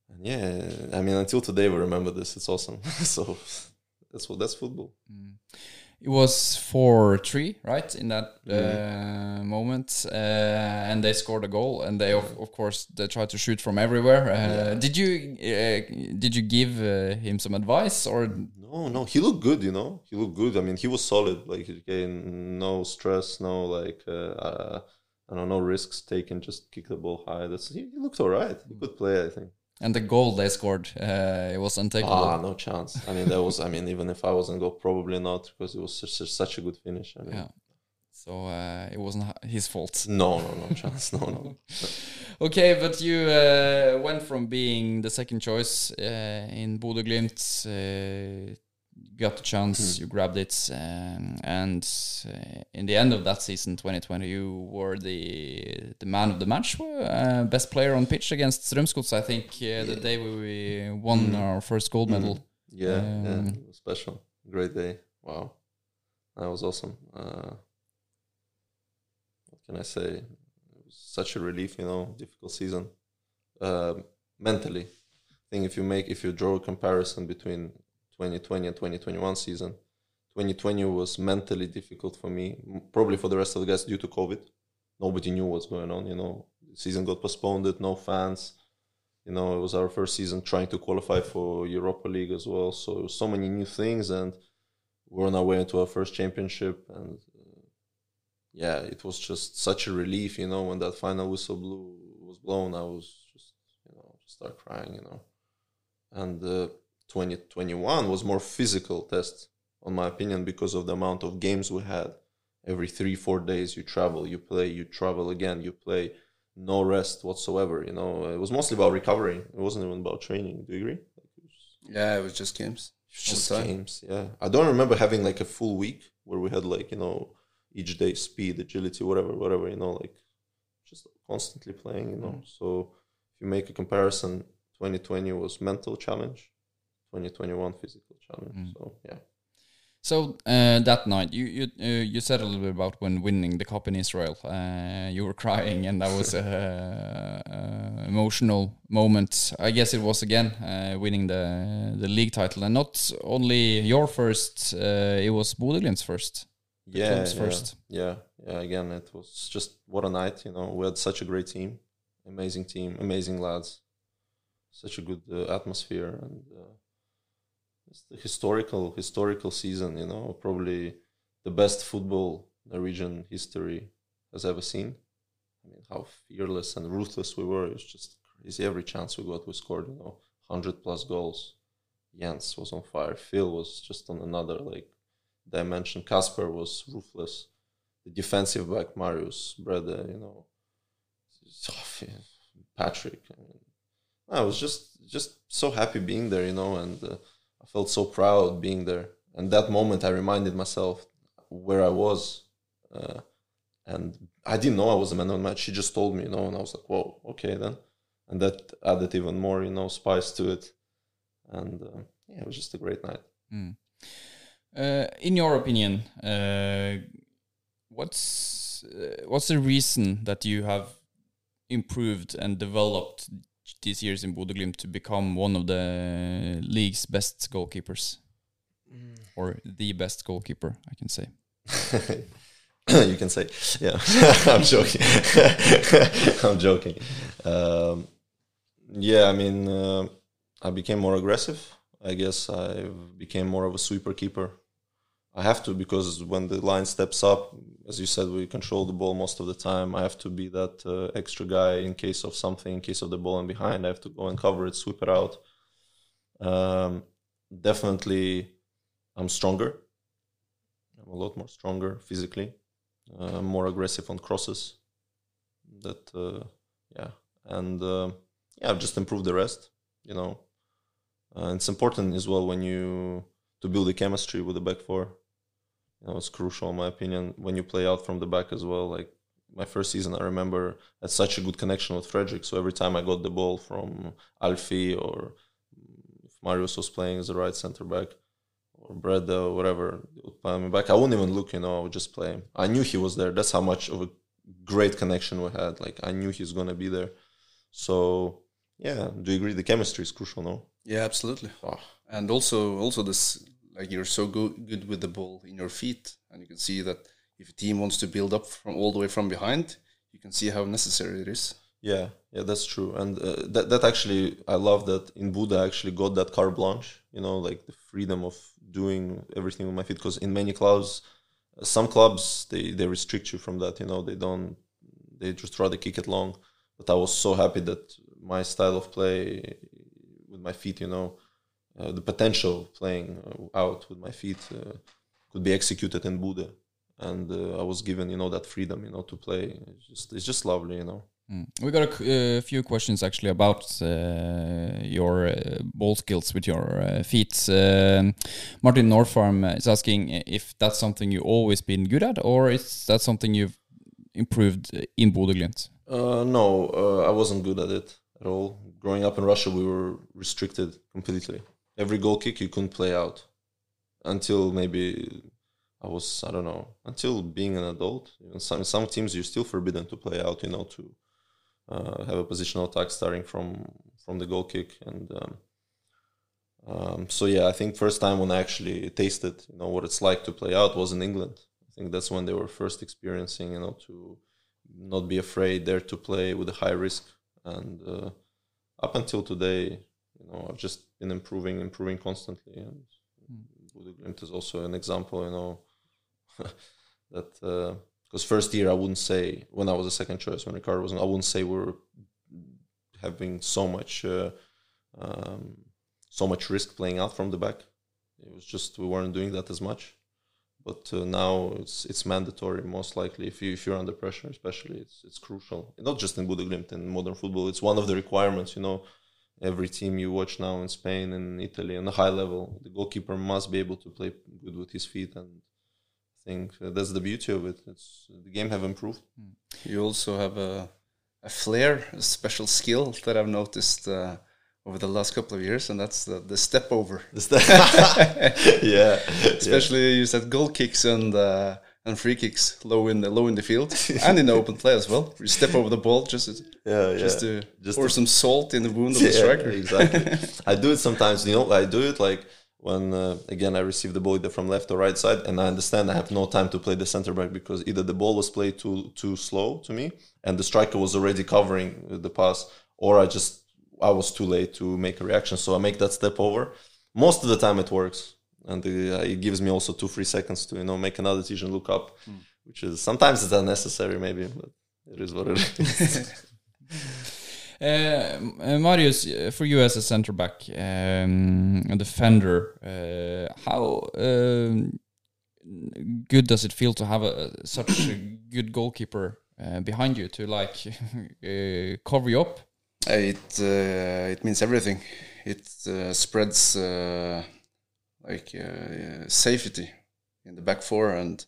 And yeah, I mean, until today we remember this. It's awesome. so that's what that's football. It was four three, right, in that uh, moment, uh, and they scored a goal, and they of, of course they tried to shoot from everywhere. Uh, Did you uh, did you give uh, him some advice or? No, no, he looked good. You know, he looked good. I mean, he was solid. Like, okay, no stress, no like, uh, I don't know, no risks taken. Just kick the ball high. That's he, he looked all right. He could play, I think. And the goal they scored, uh, it was untakeable. Ah, no chance. I mean, that was. I mean, even if I wasn't go, probably not because it was such, such a good finish. I mean, Yeah. So uh, it wasn't his fault. no, no, no chance. No, no. Okay, but you uh, went from being the second choice uh, in Bodø Glimt, uh, got the chance, you grabbed it, um, and uh, in the end of that season, 2020, you were the the man of the match, uh, best player on pitch against Strømsgodset. I think uh, the day we won our first gold medal. Yeah, yeah, Um, it was special. Great day. Wow, that was awesome. Uh, what can I say? It was such a relief, you know. Difficult season, Um mentally. I think if you make if you draw a comparison between 2020 and 2021 season, 2020 was mentally difficult for me. Probably for the rest of the guys due to COVID. Nobody knew what's going on. You know, the season got postponed. No fans you know, it was our first season trying to qualify for Europa League as well. So so many new things, and we're on our way into our first championship. And uh, yeah, it was just such a relief, you know, when that final whistle blew was blown. I was just, you know, start crying, you know. And uh, 2021 was more physical test, on my opinion, because of the amount of games we had. Every three, four days, you travel, you play, you travel again, you play no rest whatsoever. You know, it was mostly about recovery. It wasn't even about training. Do you agree? Was Yeah, it was just games. just the time. games. Yeah, I don't remember having like a full week where we had like you know each day speed, agility, whatever, whatever. You know, like just constantly playing. You know, mm. so if you make a comparison, 2020 was mental challenge, 2021 physical challenge. So yeah. So uh, that night, you you uh, you said a little bit about when winning the cup in Israel. Uh, you were crying, and that was a, a emotional moment. I guess it was again uh, winning the the league title, and not only your first. Uh, it was Bodø first. yeah, yeah, first. Yeah, yeah. Again, it was just what a night. You know, we had such a great team, amazing team, amazing lads, such a good uh, atmosphere, and uh, it's the historical historical season. You know, probably the best football Norwegian history has ever seen. I mean, how fearless and ruthless we were. It was just crazy. Every chance we got, we scored. You know, hundred plus goals. Jens was on fire. Phil was just on another like dimension. Kasper was ruthless. The defensive back, Marius, Brede, you know, Patrick. I, mean, I was just just so happy being there, you know, and uh, I felt so proud being there. And that moment, I reminded myself where I was, uh, and I didn't know I was a man of the match. She just told me, you know, and I was like, "Whoa, okay then," and that added even more, you know, spice to it. And uh, yeah, it was just a great night. Uh, in your opinion, uh, what's uh, what's the reason that you have improved and developed these years in Bodø Glimt to become one of the league's best goalkeepers, or the best goalkeeper, I can say. you can say, yeah. I'm joking. I'm joking. Um, yeah, I mean, uh, I became more aggressive. I guess I became more of a sweeper keeper. I have to because when the line steps up, as you said, we control the ball most of the time. I have to be that uh, extra guy in case of something, in case of the ball and behind. I have to go and cover it, sweep it out. Um, definitely, I'm stronger. I'm a lot more stronger physically, uh, more aggressive on crosses. That uh, yeah, and uh, yeah, I've just improved the rest. You know, uh, it's important as well when you to build a chemistry with the back four. You know, it's crucial in my opinion when you play out from the back as well. Like my first season, I remember I had such a good connection with Frederick. So every time I got the ball from Alfie or if Marius was playing as a right center back or Brede or whatever, would play me back. I wouldn't even look, you know, I would just play him. I knew he was there. That's how much of a great connection we had. Like I knew he's gonna be there. So yeah, do you agree? The chemistry is crucial, no? Yeah, absolutely. Ah. And also, also this like you're so good good with the ball in your feet, and you can see that if a team wants to build up from all the way from behind, you can see how necessary it is. Yeah, yeah, that's true. And uh, that that actually, I love that in Bodø I actually got that carte blanche. You know, like the freedom of doing everything with my feet. Because in many clubs, some clubs they they restrict you from that. You know, they don't. They just rather kick it long. But I was so happy that my style of play with my feet, you know, uh, the potential playing uh, out with my feet uh, could be executed in Bodø, and uh, I was given, you know, that freedom, you know, to play. It's just it's just lovely, you know. Mm. We got a c- uh, few questions actually about uh, your uh, ball skills with your uh, feet. Um, Martin Norfarm is asking if that's something you've always been good at, or is that something you've improved in Bodø/Glimt? Uh, no, uh, I wasn't good at it at all. Growing up in Russia, we were restricted completely. Every goal kick you couldn't play out until maybe I was I don't know until being an adult. Some some teams you're still forbidden to play out. You know to uh, have a positional attack starting from from the goal kick and. Um, um, so yeah, I think first time when I actually tasted, you know, what it's like to play out was in England. I think that's when they were first experiencing, you know, to not be afraid there to play with a high risk. And uh, up until today, you know, I've just been improving, improving constantly. And Bodø Glimt is also an example, you know, that because first year I wouldn't say when I was a second choice when Ricardo wasn't, I wouldn't say we were having so much. Uh, um, so much risk playing out from the back. It was just we weren't doing that as much. But uh, now it's it's mandatory. Most likely, if you if you're under pressure, especially, it's it's crucial. Not just in Bodø Glimt in modern football. It's one of the requirements. You know, every team you watch now in Spain and Italy on a high level, the goalkeeper must be able to play good with his feet, and I think uh, that's the beauty of it. It's the game have improved. You also have a a flair, a special skill that I've noticed. Uh, over the last couple of years, and that's the, the step over. The step, yeah, Especially you said goal kicks and uh, and free kicks low in the low in the field and in the open play as well. You step over the ball just to, yeah, just to Just pour to- some salt in the wound of the striker. exactly. I do it sometimes. You know, I do it like when uh, again I receive the ball either from left or right side, and I understand I have no time to play the center back because either the ball was played too too slow to me, and the striker was already covering the pass, or I just I was too late to make a reaction. So I make that step over. Most of the time it works, and uh, it gives me also two three seconds to you know make another decision, look up, which is sometimes it's unnecessary maybe, but it is what it is. Uh, uh, Marius, uh, for you as a centre back, um, a defender, uh, how um good does it feel to have a, such a good goalkeeper uh, behind you to like uh, cover you up? It uh, it means everything. It uh, spreads uh, like uh, safety in the back four, and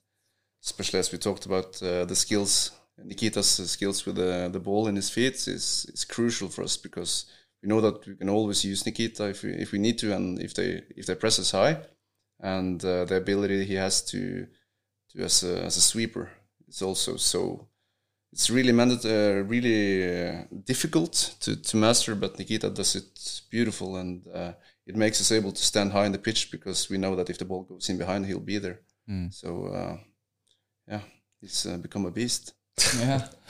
especially as we talked about uh, the skills, Nikita's skills with the, the ball in his feet is is crucial for us because we know that we can always use Nikita if we if we need to, and if they if they press us high, and uh, the ability he has to to as a, as a sweeper is also so it's really mandate, uh, really uh, difficult to, to master, but Nikita does it beautiful, and uh, it makes us able to stand high in the pitch because we know that if the ball goes in behind, he'll be there. So, uh, yeah, he's uh, become a beast. Yeah.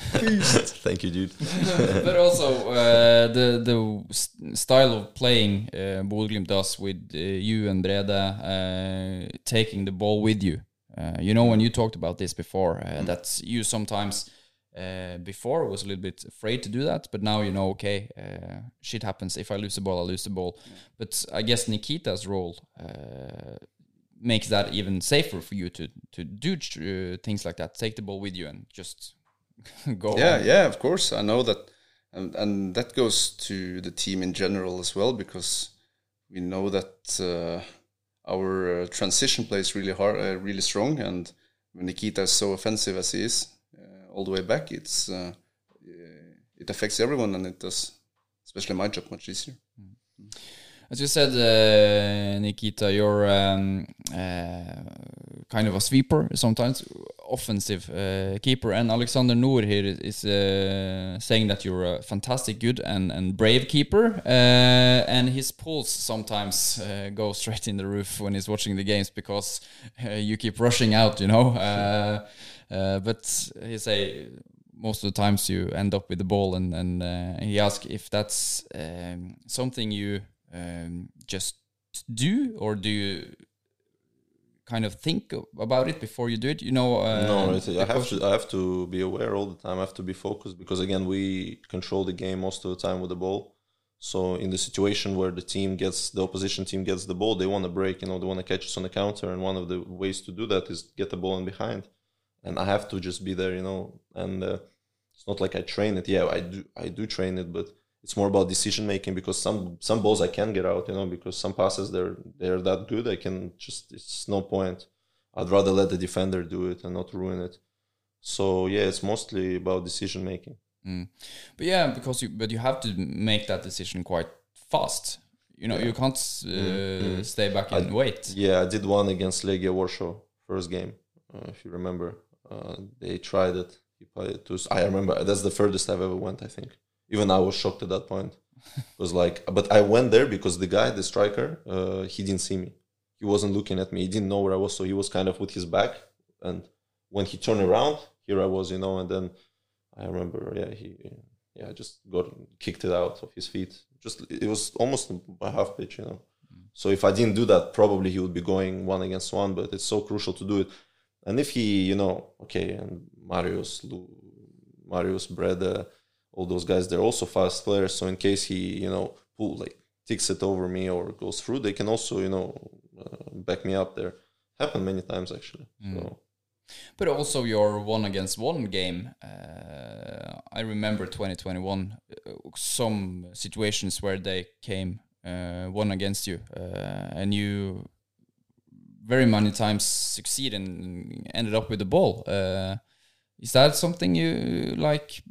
Thank you, dude. but also uh, the the style of playing uh, Bodø/Glimt does with uh, you and Brede uh, taking the ball with you. Uh, you know when you talked about this before, uh, that you sometimes uh, before was a little bit afraid to do that, but now you know okay, uh, shit happens. If I lose the ball, I lose the ball. But I guess Nikita's role uh, makes that even safer for you to to do uh, things like that. Take the ball with you and just go. Yeah, on. yeah, of course. I know that, and, and that goes to the team in general as well because we know that uh, our uh, transition play is really hard, uh, really strong, and when Nikita is so offensive as he is all the way back, it's uh, uh, it affects everyone, and it does, especially my job, much easier. As you said, uh, Nikita, you're um, uh, kind of a sweeper, sometimes offensive uh, keeper. And Alexander Noor here is, is uh, saying that you're a fantastic, good, and, and brave keeper. Uh, and his pulse sometimes uh, goes straight in the roof when he's watching the games because uh, you keep rushing out, you know. Uh, uh, but he say most of the times you end up with the ball, and and uh, he asked if that's um, something you um, just do, or do you kind of think about it before you do it? You know, uh, no, it, I have to. I have to be aware all the time. I have to be focused because again, we control the game most of the time with the ball. So in the situation where the team gets the opposition team gets the ball, they want to break. You know, they want to catch us on the counter, and one of the ways to do that is get the ball in behind. And I have to just be there, you know. And uh, it's not like I train it. Yeah, I do. I do train it, but it's more about decision making because some some balls I can get out, you know, because some passes they're they're that good. I can just it's no point. I'd rather let the defender do it and not ruin it. So yeah, it's mostly about decision making. Mm. But yeah, because you but you have to make that decision quite fast. You know, you can't uh, stay back and I- wait. Yeah, I did one against Legia Warsaw first game, uh, if you remember. Uh, they tried it. He played it to, I remember that's the furthest I've ever went. I think even I was shocked at that point. it was like, but I went there because the guy, the striker, uh, he didn't see me. He wasn't looking at me. He didn't know where I was, so he was kind of with his back. And when he turned around, here I was, you know. And then I remember, yeah, he, yeah, I just got kicked it out of his feet. Just it was almost a half pitch, you know. So if I didn't do that, probably he would be going one against one. But it's so crucial to do it. And if he, you know, okay, and Marius, Lu, Marius, Brede, all those guys, they're also fast players. So in case he, you know, pull like ticks it over me or goes through, they can also, you know, uh, back me up there. Happened many times actually. So But also your one against one game. Uh, I remember 2021, uh, some situations where they came uh, one against you, uh, and you very many times succeed and ended up with the ball. Uh, is that something you like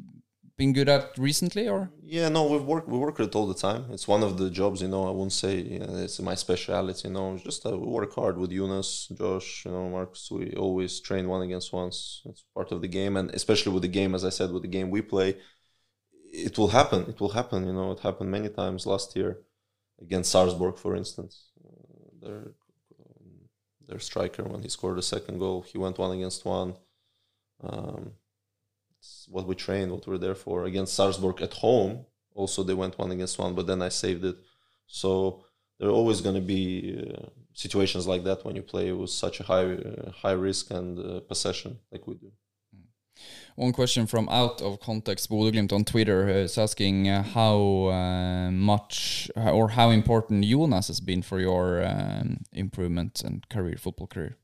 been good at recently, or? Yeah, no, we work we work it all the time. It's one of the jobs, you know. I won't say it's my speciality, you know. It's just uh, we work hard with Eunice, Josh, you know, Marcus. We always train one against ones. It's part of the game, and especially with the game, as I said, with the game we play, it will happen. It will happen. You know, it happened many times last year against Salzburg, for instance. Uh, their striker when he scored the second goal, he went one against one. Um, it's what we trained, what we're there for. Against Salzburg at home, also they went one against one, but then I saved it. So there are always going to be uh, situations like that when you play with such a high uh, high risk and uh, possession like we do. One question from out of context, Bodø/Glimt on Twitter uh, is asking uh, how uh, much or how important Jonas has been for your um, improvement and career, football career.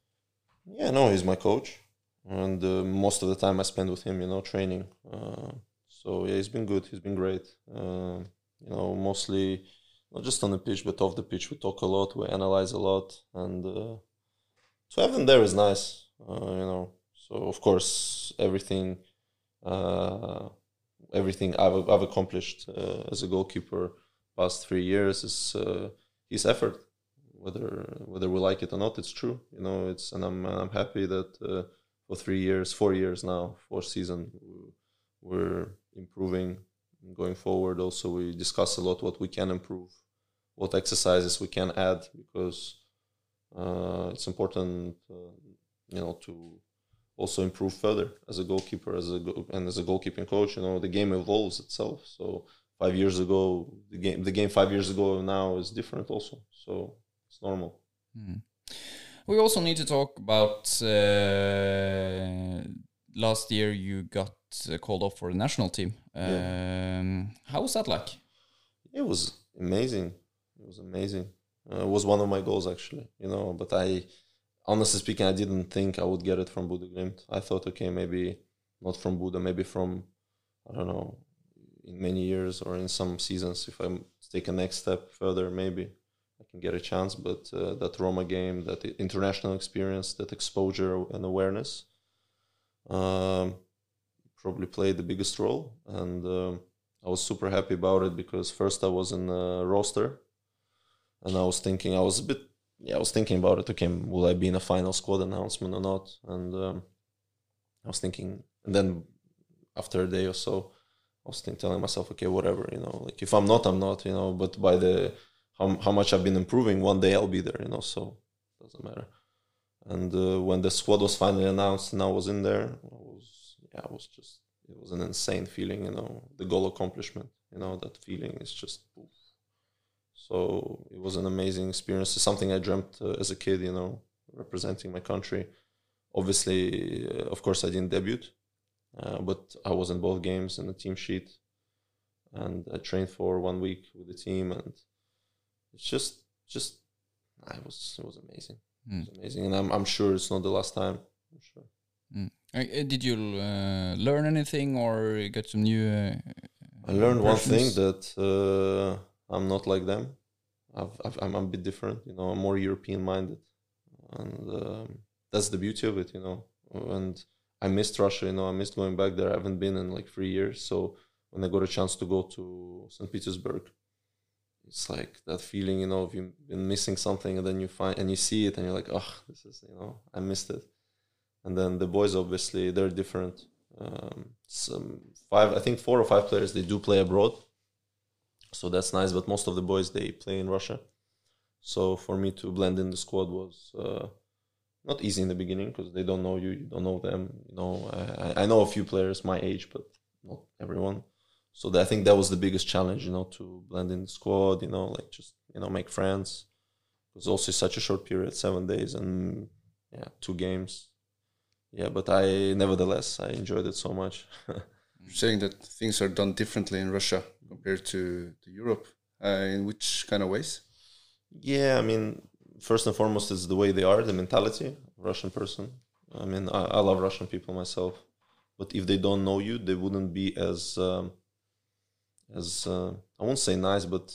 Yeah, no, he's my coach, and most of the time I spend with him, you know, training. So yeah, he's been good. He's been great. You know, mostly not just on the pitch, but off the pitch. We talk a lot. We analyze a lot, and uh, to have him there is nice. Uh, you know, so of course everything, uh, everything I've I've accomplished uh, as a goalkeeper past three years is uh, his effort whether whether we like it or not, it's true. You know, it's and I'm I'm happy that uh, for three years, four years now, four season, we're improving, going forward. Also, we discuss a lot what we can improve, what exercises we can add because uh, it's important, uh, you know, to also improve further as a goalkeeper, as a go- and as a goalkeeping coach. You know, the game evolves itself. So five years ago, the game the game five years ago now is different also. So it's normal. We also need to talk about uh, last year you got uh, called up for the national team. Um, How was that like? It was amazing. It was amazing. Uh, it was one of my goals actually, you know. But I, honestly speaking, I didn't think I would get it from Glimt. I thought, okay, maybe not from Bodø, maybe from, I don't know, in many years or in some seasons. If I take a next step further, maybe I can get a chance. But uh, that Roma game, that international experience, that exposure and awareness, um, probably played the biggest role. And um, I was super happy about it because first I was in a roster, and I was thinking I was a bit yeah, I was thinking about it. Okay, will I be in a final squad announcement or not? And um, I was thinking, and then after a day or so, I was think, telling myself, okay, whatever, you know, like if I'm not, I'm not, you know. But by the how how much I've been improving, one day I'll be there, you know. So doesn't matter. And uh, when the squad was finally announced and I was in there, I was yeah, I was just it was an insane feeling, you know, the goal accomplishment, you know, that feeling is just. Oof. So it was an amazing experience. It's something I dreamt uh, as a kid, you know, representing my country. Obviously, uh, of course, I didn't debut, uh, but I was in both games in the team sheet, and I trained for one week with the team, and it's just, just, it was, it was amazing. Mm. It was amazing, and I'm, I'm sure it's not the last time. I'm sure. Mm. Did you uh, learn anything or get some new? Uh, I learned one thing that uh, I'm not like them. I've, I'm a bit different, you know. I'm more European minded, and um, that's the beauty of it, you know. And I missed Russia, you know. I missed going back there. I haven't been in like three years, so when I got a chance to go to St. Petersburg, it's like that feeling, you know, of you've been missing something, and then you find and you see it, and you're like, oh, this is, you know, I missed it. And then the boys, obviously, they're different. Um, some five, I think four or five players they do play abroad, so that's nice. But most of the boys they play in Russia. So for me to blend in the squad was uh, not easy in the beginning because they don't know you, you don't know them. You know, I, I know a few players my age, but not everyone. So I think that was the biggest challenge, you know, to blend in the squad. You know, like just you know make friends. It was also such a short period, seven days, and yeah, two games. Yeah, but I nevertheless I enjoyed it so much. You're saying that things are done differently in Russia compared to, to Europe. Uh, in which kind of ways? Yeah, I mean, first and foremost, is the way they are, the mentality Russian person. I mean, I, I love Russian people myself, but if they don't know you, they wouldn't be as um, as uh, I won't say nice, but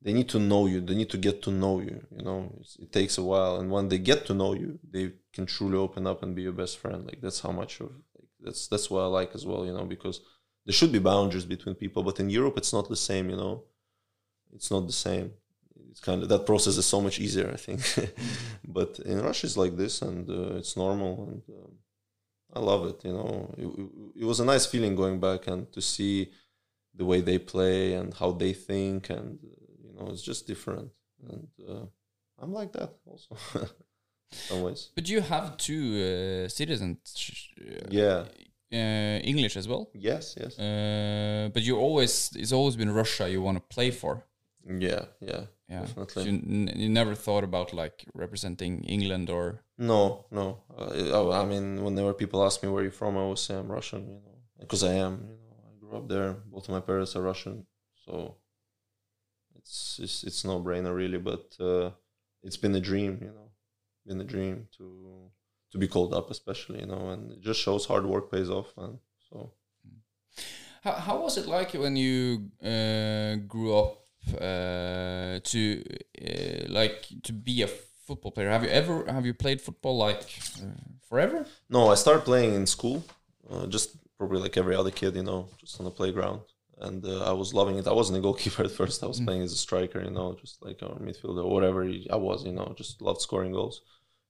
they need to know you. They need to get to know you. You know, it's, it takes a while, and when they get to know you, they can truly open up and be your best friend. Like that's how much of that's that's what I like as well. You know, because there should be boundaries between people, but in Europe, it's not the same. You know, it's not the same it's kind of that process is so much easier, I think. but in Russia, it's like this, and uh, it's normal, and um, I love it. You know, it, it, was a nice feeling going back and to see the way they play and how they think, and uh, you know, it's just different. And uh, I'm like that also, some ways. But you have two uh, citizens. Uh, Yeah. Uh, English as well. Yes. Yes. Uh, but you always it's always been Russia you want to play for. yeah. Yeah. Yeah. Definitely. you, n- you never thought about like representing England or No, no. Uh, I, I mean, whenever people ask me where you're from, I always say I'm Russian. You know, because I am. You know, I grew up there. Both of my parents are Russian, so it's it's, it's no brainer really. But uh, it's been a dream. You know, been a dream to to be called up, especially. You know, and it just shows hard work pays off. And so How, how was it like when you uh, grew up uh, to uh, like to be a football player? Have you ever have you played football like uh, forever? No, I started playing in school, uh, just probably like every other kid, you know, just on the playground. And uh, I was loving it. I wasn't a goalkeeper at first. I was playing as a striker, you know, just like a midfielder or whatever I was, you know, just loved scoring goals.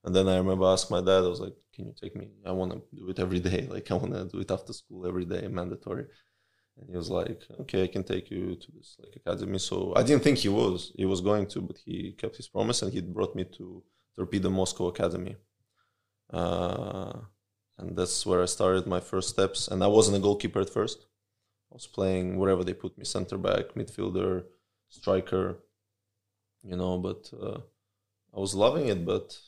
And then I remember asked my dad, I was like, "Can you take me? I want to do it every day. Like I want to do it after school every day, mandatory." And he was like, "Okay, I can take you to this like academy." So I didn't think he was he was going to, but he kept his promise and he brought me to Torpedo Moscow Academy. Uh, and that's where I started my first steps. And I wasn't a goalkeeper at first. I was playing wherever they put me, center back, midfielder, striker, you know. But uh, I was loving it. But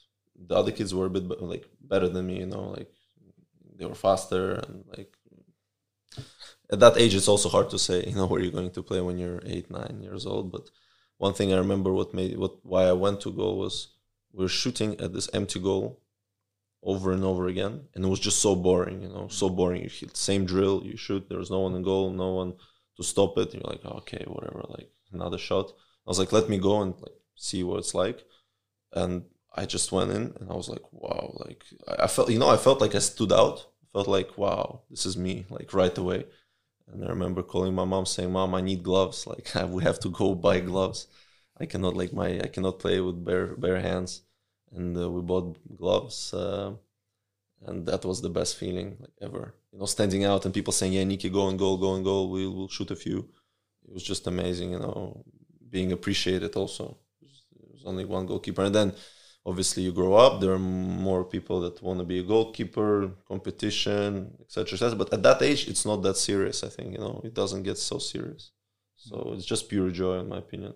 the other kids were a bit like better than me, you know. Like they were faster and like at that age, it's also hard to say, you know, where you're going to play when you're eight, nine years old. But one thing I remember, what made what why I went to goal was we were shooting at this empty goal over and over again, and it was just so boring, you know, so boring. You hit the same drill, you shoot. There was no one in goal, no one to stop it. You're like, okay, whatever, like another shot. I was like, let me go and like see what it's like, and I just went in, and I was like, wow, like I, felt, you know, I felt like I stood out. I felt like, wow, this is me, like right away. And I remember calling my mom saying, "Mom, I need gloves. Like we have to go buy gloves." I cannot like my I cannot play with bare bare hands, and uh, we bought gloves, uh, and that was the best feeling like ever. You know, standing out and people saying, "Yeah, Nikki, go and goal, go and goal. We'll we'll shoot a few." It was just amazing. You know, being appreciated also. There was only one goalkeeper, and then obviously you grow up. There are more people that want to be a goalkeeper, competition, etc., etc. But at that age, it's not that serious. I think you know it doesn't get so serious. So it's just pure joy, in my opinion.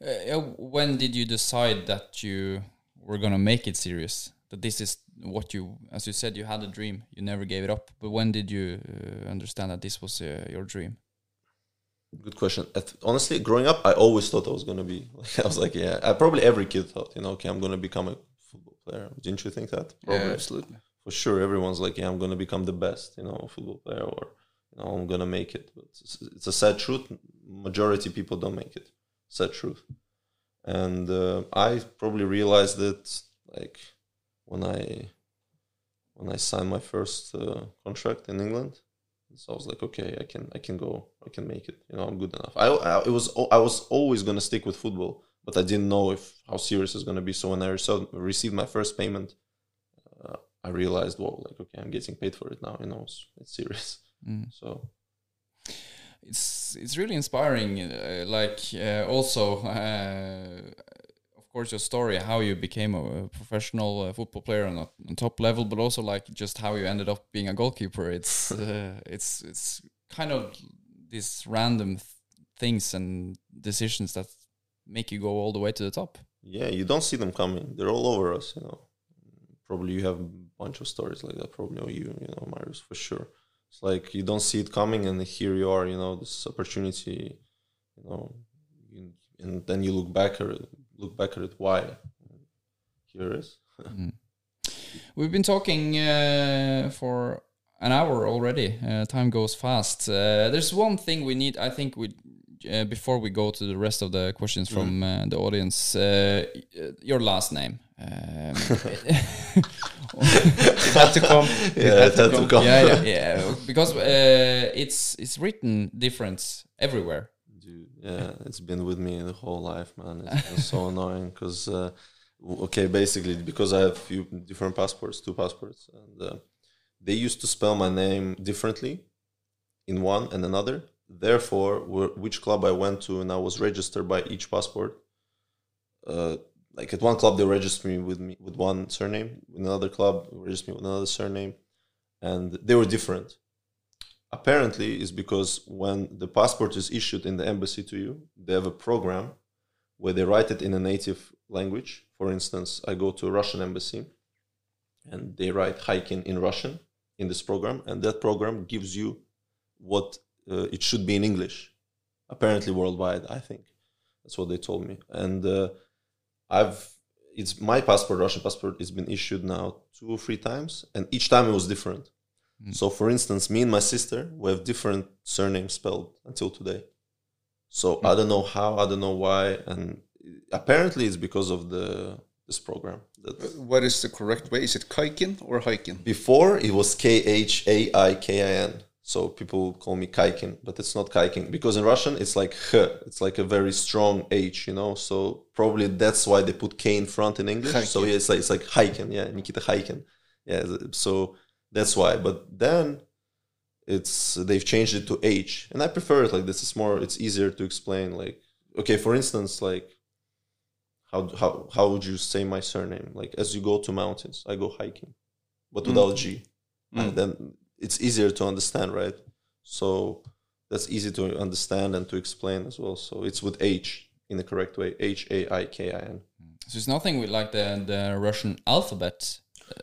Uh, when did you decide that you were gonna make it serious? That this is what you, as you said, you had a dream. You never gave it up. But when did you uh, understand that this was uh, your dream? Good question. Honestly, growing up, I always thought I was gonna be. Like, I was like, yeah. I, probably every kid thought, you know, okay, I'm gonna become a football player. Didn't you think that? Probably. Yeah, absolutely. For sure, everyone's like, yeah, I'm gonna become the best, you know, football player, or you know, I'm gonna make it. But it's, it's a sad truth. Majority people don't make it. Sad truth. And uh, I probably realized it like when I when I signed my first uh, contract in England. So I was like, okay, I can I can go, I can make it. You know, I'm good enough. I, I it was I was always gonna stick with football, but I didn't know if how serious it's gonna be. So when I received received my first payment, uh, I realized, well, like okay, I'm getting paid for it now. You know, it's, it's serious. So it's it's really inspiring. Uh, like uh, also, uh, course, your story, how you became a professional uh, football player on, a, on top level, but also like just how you ended up being a goalkeeper. It's uh, it's it's kind of these random th things and decisions that make you go all the way to the top. yeah, you don't see them coming. They're all over us. You know, probably you have a bunch of stories like that. Probably you, you know, Marius for sure. It's like you don't see it coming, and here you are. You know, this opportunity. You know, you, and then you look back. Look back at it. Why? Here it is. We've been talking uh, for an hour already. Uh, time goes fast. Uh, there's one thing we need. I think we uh, before we go to the rest of the questions from uh, the audience. Uh, your last name. Um, Had to come. yeah, it had to come. yeah, yeah, yeah. Because uh, it's it's written different everywhere. Dude, yeah, it's been with me the whole life, man. It's so annoying because, uh, okay, basically because I have few different passports, two passports, and uh, they used to spell my name differently in one and another. Therefore, which club I went to and I was registered by each passport. Uh, like at one club, they registered me with me with one surname. In another club, registered me with another surname, and they were different apparently is because when the passport is issued in the embassy to you, they have a program where they write it in a native language. For instance, I go to a Russian embassy and they write Haikin in Russian in this program, and that program gives you what uh, it should be in English. Apparently, worldwide, I think that's what they told me. And uh, I've it's my passport, Russian passport, has been issued now two or three times, and each time it was different. Mm. So, for instance, me and my sister we have different surnames spelled until today. So I mm. don't know how, I don't know why, and apparently it's because of the this program. That uh, What is the correct way? Is it Kaikin or Haikin? before it was K H A I K I N. So people call me Kaikin, but it's not Kaikin because in Russian it's like H. It's like a very strong H, you know. So probably that's why they put K in front in English. So yeah, it's like it's like Haikin, yeah, Nikita Haikin, yeah. So that's why. But then it's they've changed it to H, and I prefer it like this. It's more, it's easier to explain. Like okay, for instance, like how how how would you say my surname? Like as you go to mountains, I go hiking, but without mm. G. Mm. And then it's easier to understand, right? So that's easy to understand and to explain as well. So it's with H in the correct way. H A I K I N. So it's nothing with like the the Russian alphabet.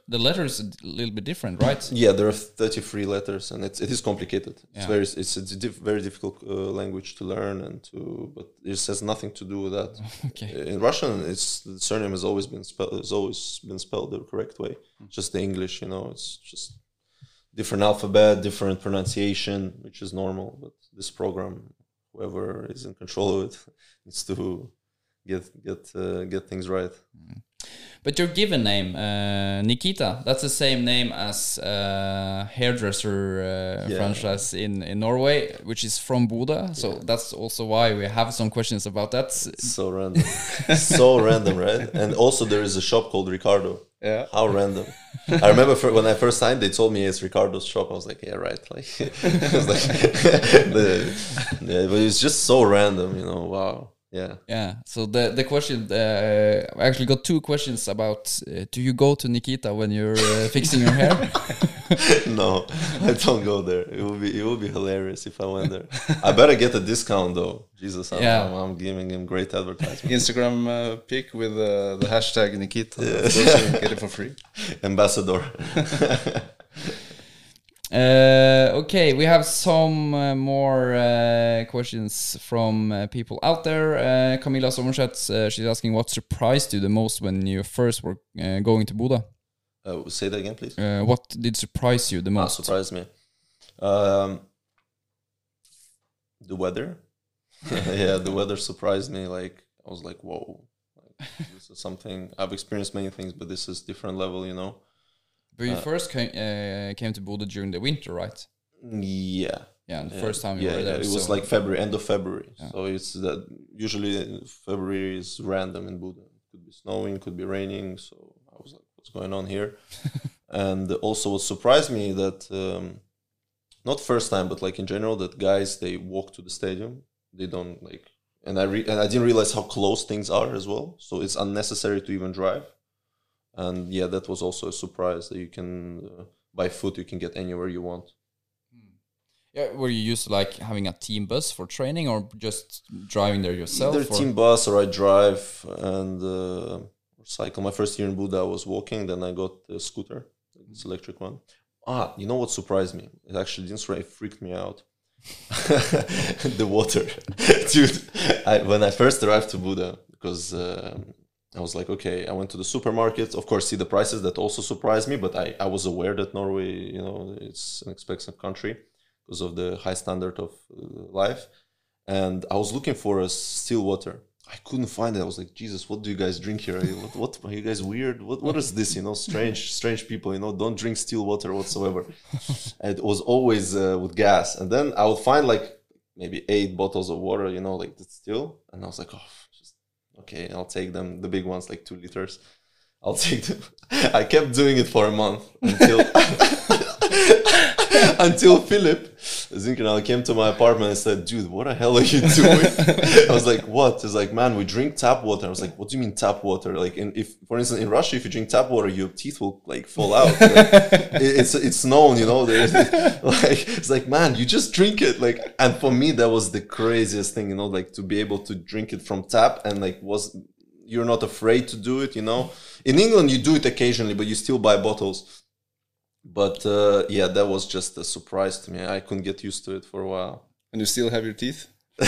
The letters a little bit different, right? Yeah, there are 33 letters, and it's it is complicated. It's very it's a diff, very difficult uh, language to learn and to, but it has nothing to do with that. Okay. In Russian, it's the surname has always been spelled has always been spelled the correct way. Just the English, you know, it's just different alphabet, different pronunciation, which is normal. But this program, whoever is in control of it, needs to get get uh, get things right. But your given name, uh, Nikita, that's the same name as uh, hairdresser uh, Yeah. franchise in, in Norway, which is from Bodø. So that's also why we have some questions about that. So random. so random, right? And also there is a shop called Ricardo. Yeah. How random. I remember when I first signed, they told me it's Ricardo's shop. I was like, yeah, right. Like, it was like the, yeah, but it's just so random, you know. Wow. Yeah. Yeah. So the the question, uh, I actually got two questions about: uh, Do you go to Nikita when you're uh, fixing your hair? no, I don't go there. It would be it would be hilarious if I went there. I better get a discount though. Jesus, I'm, Yeah. I'm, I'm giving him great advertisement. Instagram uh, pic with uh, the hashtag Nikita. Of course, you can get it for free. Ambassador. Uh, okay, we have some uh, more uh, questions from uh, people out there. Uh, Camilla Sommerseth, uh, she's asking what surprised you the most when you first were uh, going to Bodø? Uh, say that again, please. Uh, what did surprise you the Ah, most? surprised me. Um, the weather. yeah, the weather surprised me. Like I was like, whoa, like, this is something I've experienced many things, but this is different level, you know. But you first came, uh, came to Bodø during the winter, right? Yeah. Yeah, the Yeah, first time you yeah, were there. yeah, it was like February, end of February. So it's that usually February is random in Bodø. It could be snowing, could be raining. So I was like, what's going on here? and also, what surprised me that um, not first time, but like in general, that guys they walk to the stadium. They don't like, and I re- and I didn't realize how close things are as well. So it's unnecessary to even drive. And yeah, that was also a surprise that you can uh, by foot you can get anywhere you want. Yeah, were you used to like having a team bus for training or just driving there yourself? Either or- team bus or I drive and uh, cycle. My first year in Bodø, I was walking. Then I got a scooter, this electric one. Ah, you know what surprised me? It actually didn't. surprise- It freaked me out. the water, dude. I, when I first arrived to Bodø, because um I was like, okay, I went to the supermarket. Of course, see the prices. That also surprised me. But I, I was aware that Norway, you know, it's an expensive country because of the high standard of uh, life and I was looking for a still water. I couldn't find it. I was like, Jesus, what do you guys drink here? What, what are you guys weird? What what is this? You know, strange, strange people. You know, don't drink still water whatsoever. and it was always uh, with gas. And then I would find like maybe eight bottles of water. You know, like that's still. And I was like, oh, okay. I'll take them. The big ones, like two liters. I'll take them. I kept doing it for a month until until Philip Zinckernagel came to my apartment and said, "Dude, what the hell are you doing?" I was like, "What?" He's like, "Man, we drink tap water." I was like, "What do you mean tap water?" Like, in, if for instance in Russia, if you drink tap water, your teeth will like fall out. Like, it- it's it's known, you know. There's like it's like, man, you just drink it. Like, and for me, that was the craziest thing, you know, like to be able to drink it from tap and like was you're not afraid to do it, you know. In England, you do it occasionally, but you still buy bottles. But uh, yeah, that was just a surprise to me. I couldn't get used to it for a while. And you still have your teeth?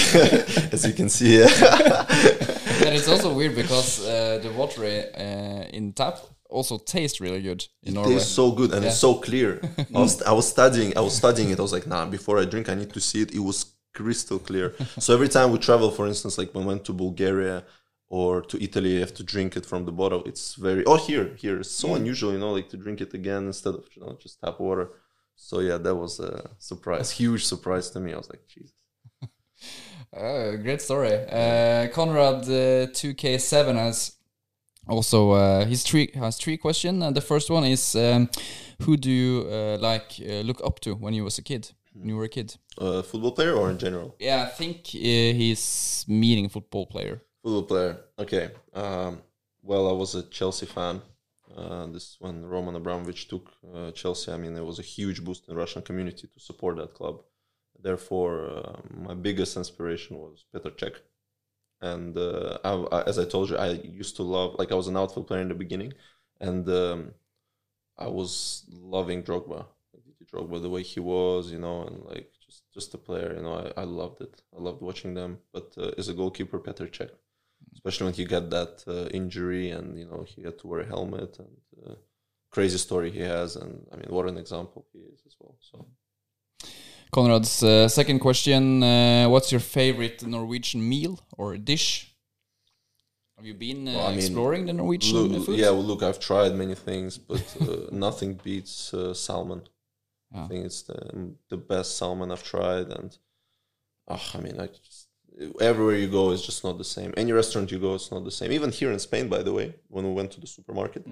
As you can see, yeah. and it's also weird because uh, the water uh, in tap also tastes really good in It Norway. tastes so good and it's so clear. I was, I was studying. I was studying it. I was like, nah. Before I drink, I need to see it. It was crystal clear. so every time we travel, for instance, like when we went to Bulgaria or to Italy, you have to drink it from the bottle. It's very. Oh, here, here. It's so unusual, you know, like to drink it again instead of you know just tap water. So yeah, that was a surprise, huge surprise to me. I was like, Jesus. Oh, great story. Uh, Conrad uh, 2K7 has also uh, his three has three questions. Uh, the first one is um, who do you uh, like uh, look up to when you was a kid? When you were a kid? Uh, football player or in general? Yeah, I think uh, he's meaning football player. Football player. Okay. Um, well, I was a Chelsea fan. Uh, this when Roman Abramovich took uh, Chelsea. I mean, it was a huge boost in the Russian community to support that club. Therefore, uh, my biggest inspiration was Petr Cech. And uh, I, I, as I told you, I used to love, like, I was an outfield player in the beginning, and um, I was loving Drogba. Drogba, the way he was, you know, and like just just a player, you know, I, I loved it. I loved watching them. But uh, as a goalkeeper, Petr Cech, especially when he got that uh, injury and you know he had to wear a helmet and uh, crazy story he has, and I mean, what an example he is as well. So. Conrad's uh, second question: uh, What's your favorite Norwegian meal or dish? Have you been uh, Well, I mean, exploring the Norwegian Look, food? yeah, well, look, I've tried many things, but uh, nothing beats uh, salmon. Ah. I think it's the the best salmon I've tried, and oh, I mean, I just, everywhere you go, it's just not the same. Any restaurant you go, it's not the same. Even here in Spain, by the way, when we went to the supermarket,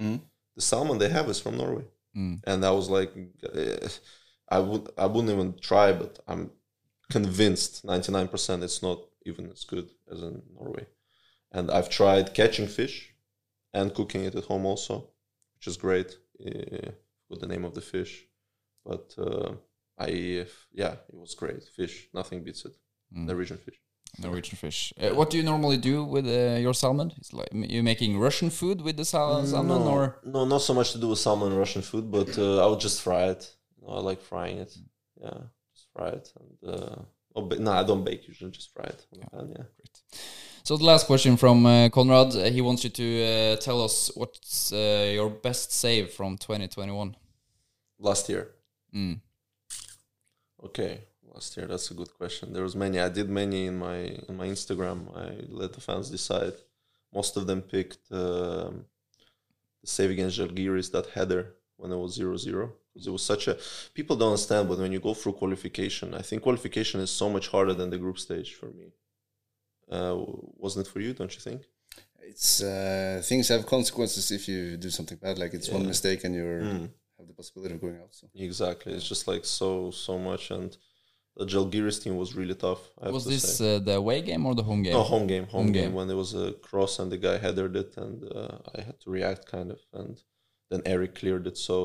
the salmon they have is from Norway, Mm. and I was like, eh, I would I wouldn't even try, but I'm convinced 99% it's not even as good as in Norway. And I've tried catching fish and cooking it at home also, which is great uh, with the name of the fish. But uh, I, yeah, it was great. Fish, nothing beats it. Mm. Norwegian fish. Norwegian fish. Uh, what do you normally do with uh, your salmon? It's like you making Russian food with the sal- salmon, no, or no, not so much to do with salmon Russian food, but uh, I would just fry it. Know, I like frying it. Yeah, just fry it. And uh, oh, ba- no, I don't bake usually. Just fry it. the pan, yeah. So the last question from uh, Conrad. Uh, he wants you to uh, tell us what's uh, your best save from 2021. Last year. Mm. Okay, last year. That's a good question. There was many. I did many in my in my Instagram. I let the fans decide. Most of them picked um, the save against Žalgiris that header when it was 0-0 because it was such a people don't understand. But when you go through qualification, I think qualification is so much harder than the group stage for me. Uh, wasn't it for you? Don't you think? It's uh, things have consequences if you do something bad. Like it's one mistake and you're Mm. have the possibility of going out. So Exactly. It's just like so so much, and the Žalgiris team was really tough. I Was to this uh, the away game or the home game? No, home game, home, Home game. game. when there was a cross and the guy headered it, and uh, I had to react kind of, and then Eric cleared it. So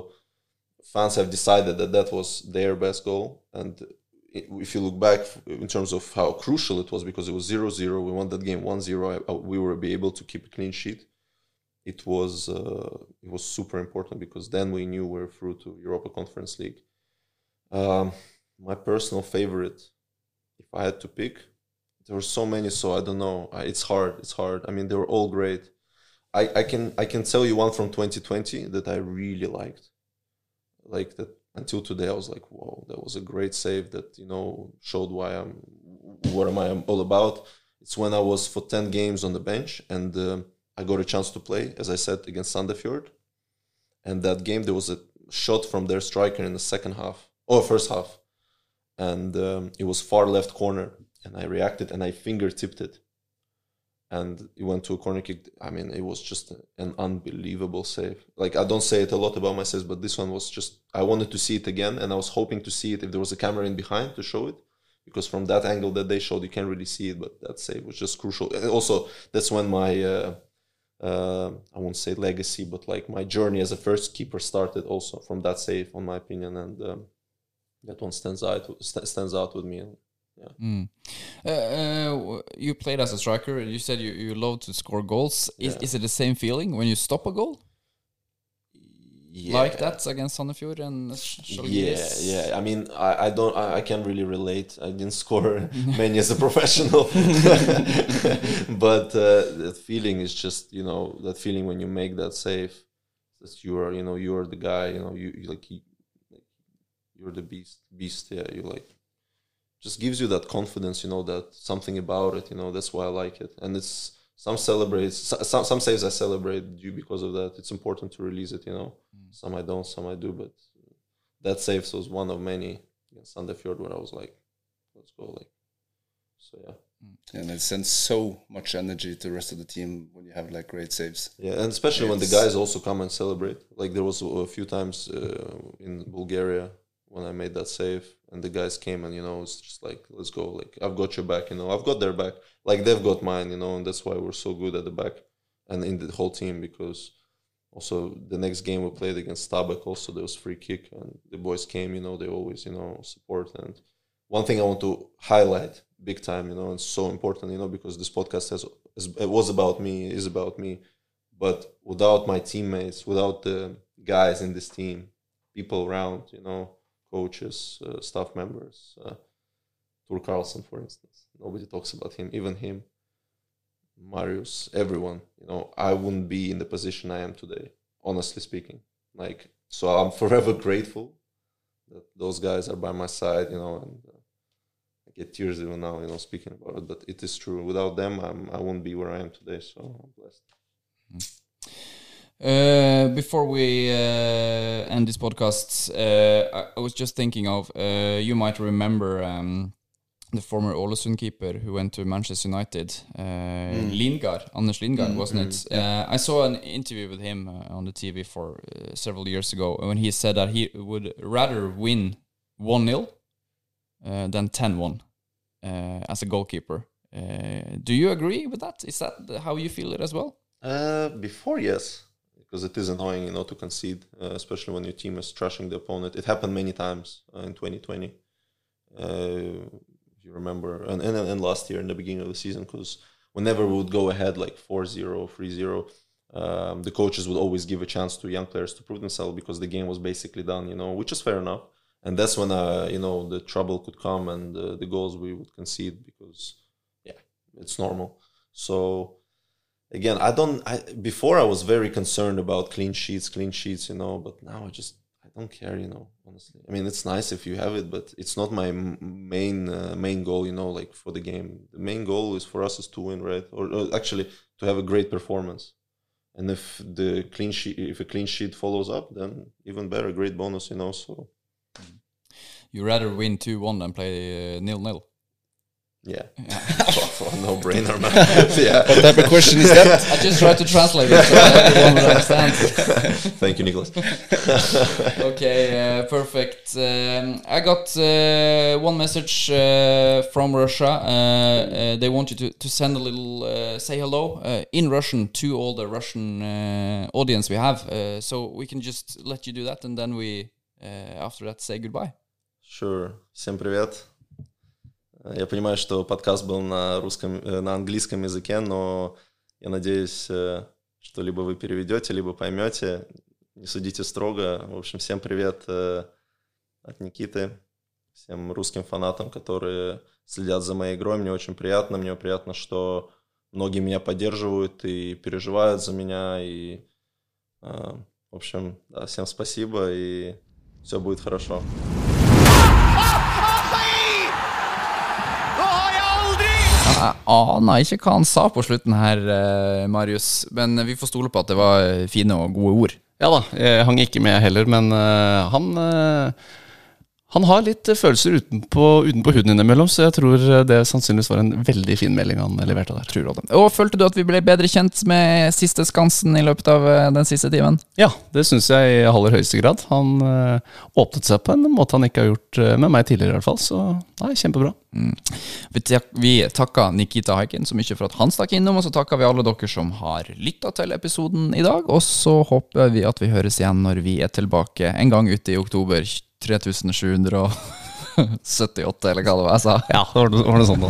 fans have decided that that was their best goal, and if you look back in terms of how crucial it was, because it was 0-0, we won that game 1-0, I- I- we were be able to keep a clean sheet. It was uh, it was super important because then we knew we are through to Europa Conference League. Um, my personal favorite, if I had to pick, there were so many so i don't know. It's hard it's hard. I mean they were all great. I, I can i can tell you one from 2020 that i really liked. Like that until today i was like whoa that was a great save that you know showed why i'm what am i all about. It's when i was for 10 games on the bench and um, i got a chance to play as i said against sandefjord. And that game there was a shot from their striker in the second half or first half and um, it was far left corner and i reacted and i finger tipped it. And it went to a corner kick. I mean it was just an unbelievable save. Like i don't say it a lot about my saves but this one was just i wanted to see it again and i was hoping to see it if there was a camera in behind to show it because from that angle that they showed you can't really see it but that save was just crucial. And also that's when my uh, uh, I won't say legacy, but like my journey as a first keeper started also from that save, on my opinion, and um, that one stands out st- stands out with me. Mm. Uh, uh, you played as a striker. and You said you, you love to score goals. Is, Yeah. is it the same feeling when you stop a goal Yeah. like that against Sandefjord and Yeah, yeah. I mean, I, I don't, I, I can't really relate. I didn't score many as a professional, but uh, that feeling is just, you know, that feeling when you make that save, that you are, you know, you are the guy, you know, you, you like, you're the beast, beast. Yeah, you like, just gives you that confidence, you know, that something about it, you know. That's why I like it, and it's some celebrates, some some saves I celebrate due because of that. It's important to release it, you know. Some I don't, some I do, but that save was one of many against Sandefjord where I was like, let's go, like, so yeah. and it sends so much energy to the rest of the team when you have like great saves. Yeah, and especially when the guys also come and celebrate. Like there was a, a few times uh, in Bulgaria when I made that save, and the guys came and you know it's just like let's go. Like I've got your back, you know. I've got their back. Like they've got mine, you know, and that's why we're so good at the back and in the whole team because also the next game we played against Stabæk also there was free kick and the boys came, you know, they always you know support and one thing I want to highlight big time, you know, and so important, you know, because this podcast has it was about me, is about me, but without my teammates, without the guys in this team, people around, you know, coaches, uh, staff members, uh, Tur Carlson, for instance, nobody talks about him, even him, Marius, everyone, you know, I wouldn't be in the position I am today, honestly speaking. Like, so I'm forever grateful that those guys are by my side, you know, and uh, get tears even now, you know, speaking about it. But it is true. Without them, I'm, I won't be where I am today. So I'm blessed. Uh, before we uh, end this podcast, uh, I, was just thinking of uh, you might remember um, the former Ålesund keeper who went to Manchester United, uh, Lindegaard, Anders Lindegaard, wasn't it? Uh, I saw an interview with him uh, on the TV for uh, several years ago when he said that he would rather win 1 0 uh, than 10 1 uh, as a goalkeeper. Uh, do you agree with that? Is that how you feel it as well? Uh, before, yes, because it is annoying, you know, to concede, uh, especially when your team is trashing the opponent. It happened many times uh, in 2020. Uh, if you remember, and, and and last year in the beginning of the season, because whenever we would go ahead like 4-0, 3-0, um, the coaches would always give a chance to young players to prove themselves because the game was basically done, you know, which is fair enough. And that's when, uh, you know, the trouble could come and uh, the goals we would concede because, yeah, it's normal. So again, I don't. I before I was very concerned about clean sheets, clean sheets, you know, but now I just I don't care, you know. Honestly, I mean, it's nice if you have it, but it's not my main uh, main goal, you know. Like for the game, the main goal is for us is to win, right? Or, actually to have a great performance. And if the clean sheet, if a clean sheet follows up, then even better, great bonus, you know. So You rather win 2 1 than play uh, nil nil. Yeah. no brainer, man. yeah. What type of question is that? I just tried to translate it so everyone would understand. Thank you, Niklas. okay, uh, perfect. Um, I got uh, one message uh, from Russia. Uh, uh, they want you to, to send a little uh, say hello in Russian to all the Russian audience we have. so we can just let you do that and then we, after that, say goodbye. Sure. Всем привет. Я понимаю, что подкаст был на русском, э, на английском языке, но я надеюсь, э, что либо вы переведете, либо поймете. Не судите строго. В общем, всем привет э, от Никиты, всем русским фанатам, которые следят за моей игрой. Мне очень приятно. Мне приятно, что многие меня поддерживают и переживают за меня. И, в общем, да, всем спасибо и все будет хорошо. Jeg aner ikke hva han sa på slutten her, eh, Marius, men vi får stole på at det var fine og gode ord. Ja da, jeg hang ikke med heller, men eh, han eh, Han har litt eh, følelser utenpå, utenpå huden innimellom, så jeg tror eh, det sannsynligvis var en veldig fin melding han leverte der. Tror det. Og følte du at vi ble bedre kjent med siste Skansen i løpet av eh, den siste timen? Ja, det syns jeg i aller høyeste grad. Han åpnet seg på en måte han ikke har gjort med meg tidligere, i hvert fall. Så nei, kjempebra. Tak vi takker Nikita Haikin så mye for at han stakk innom, og så takker vi alle dere som har lytta til episoden i dag. Og så håper vi at vi høres igjen når vi er tilbake en gang ute i oktober 3778, eller hva det var jeg sa. Ja, det var noe, var noe sånt.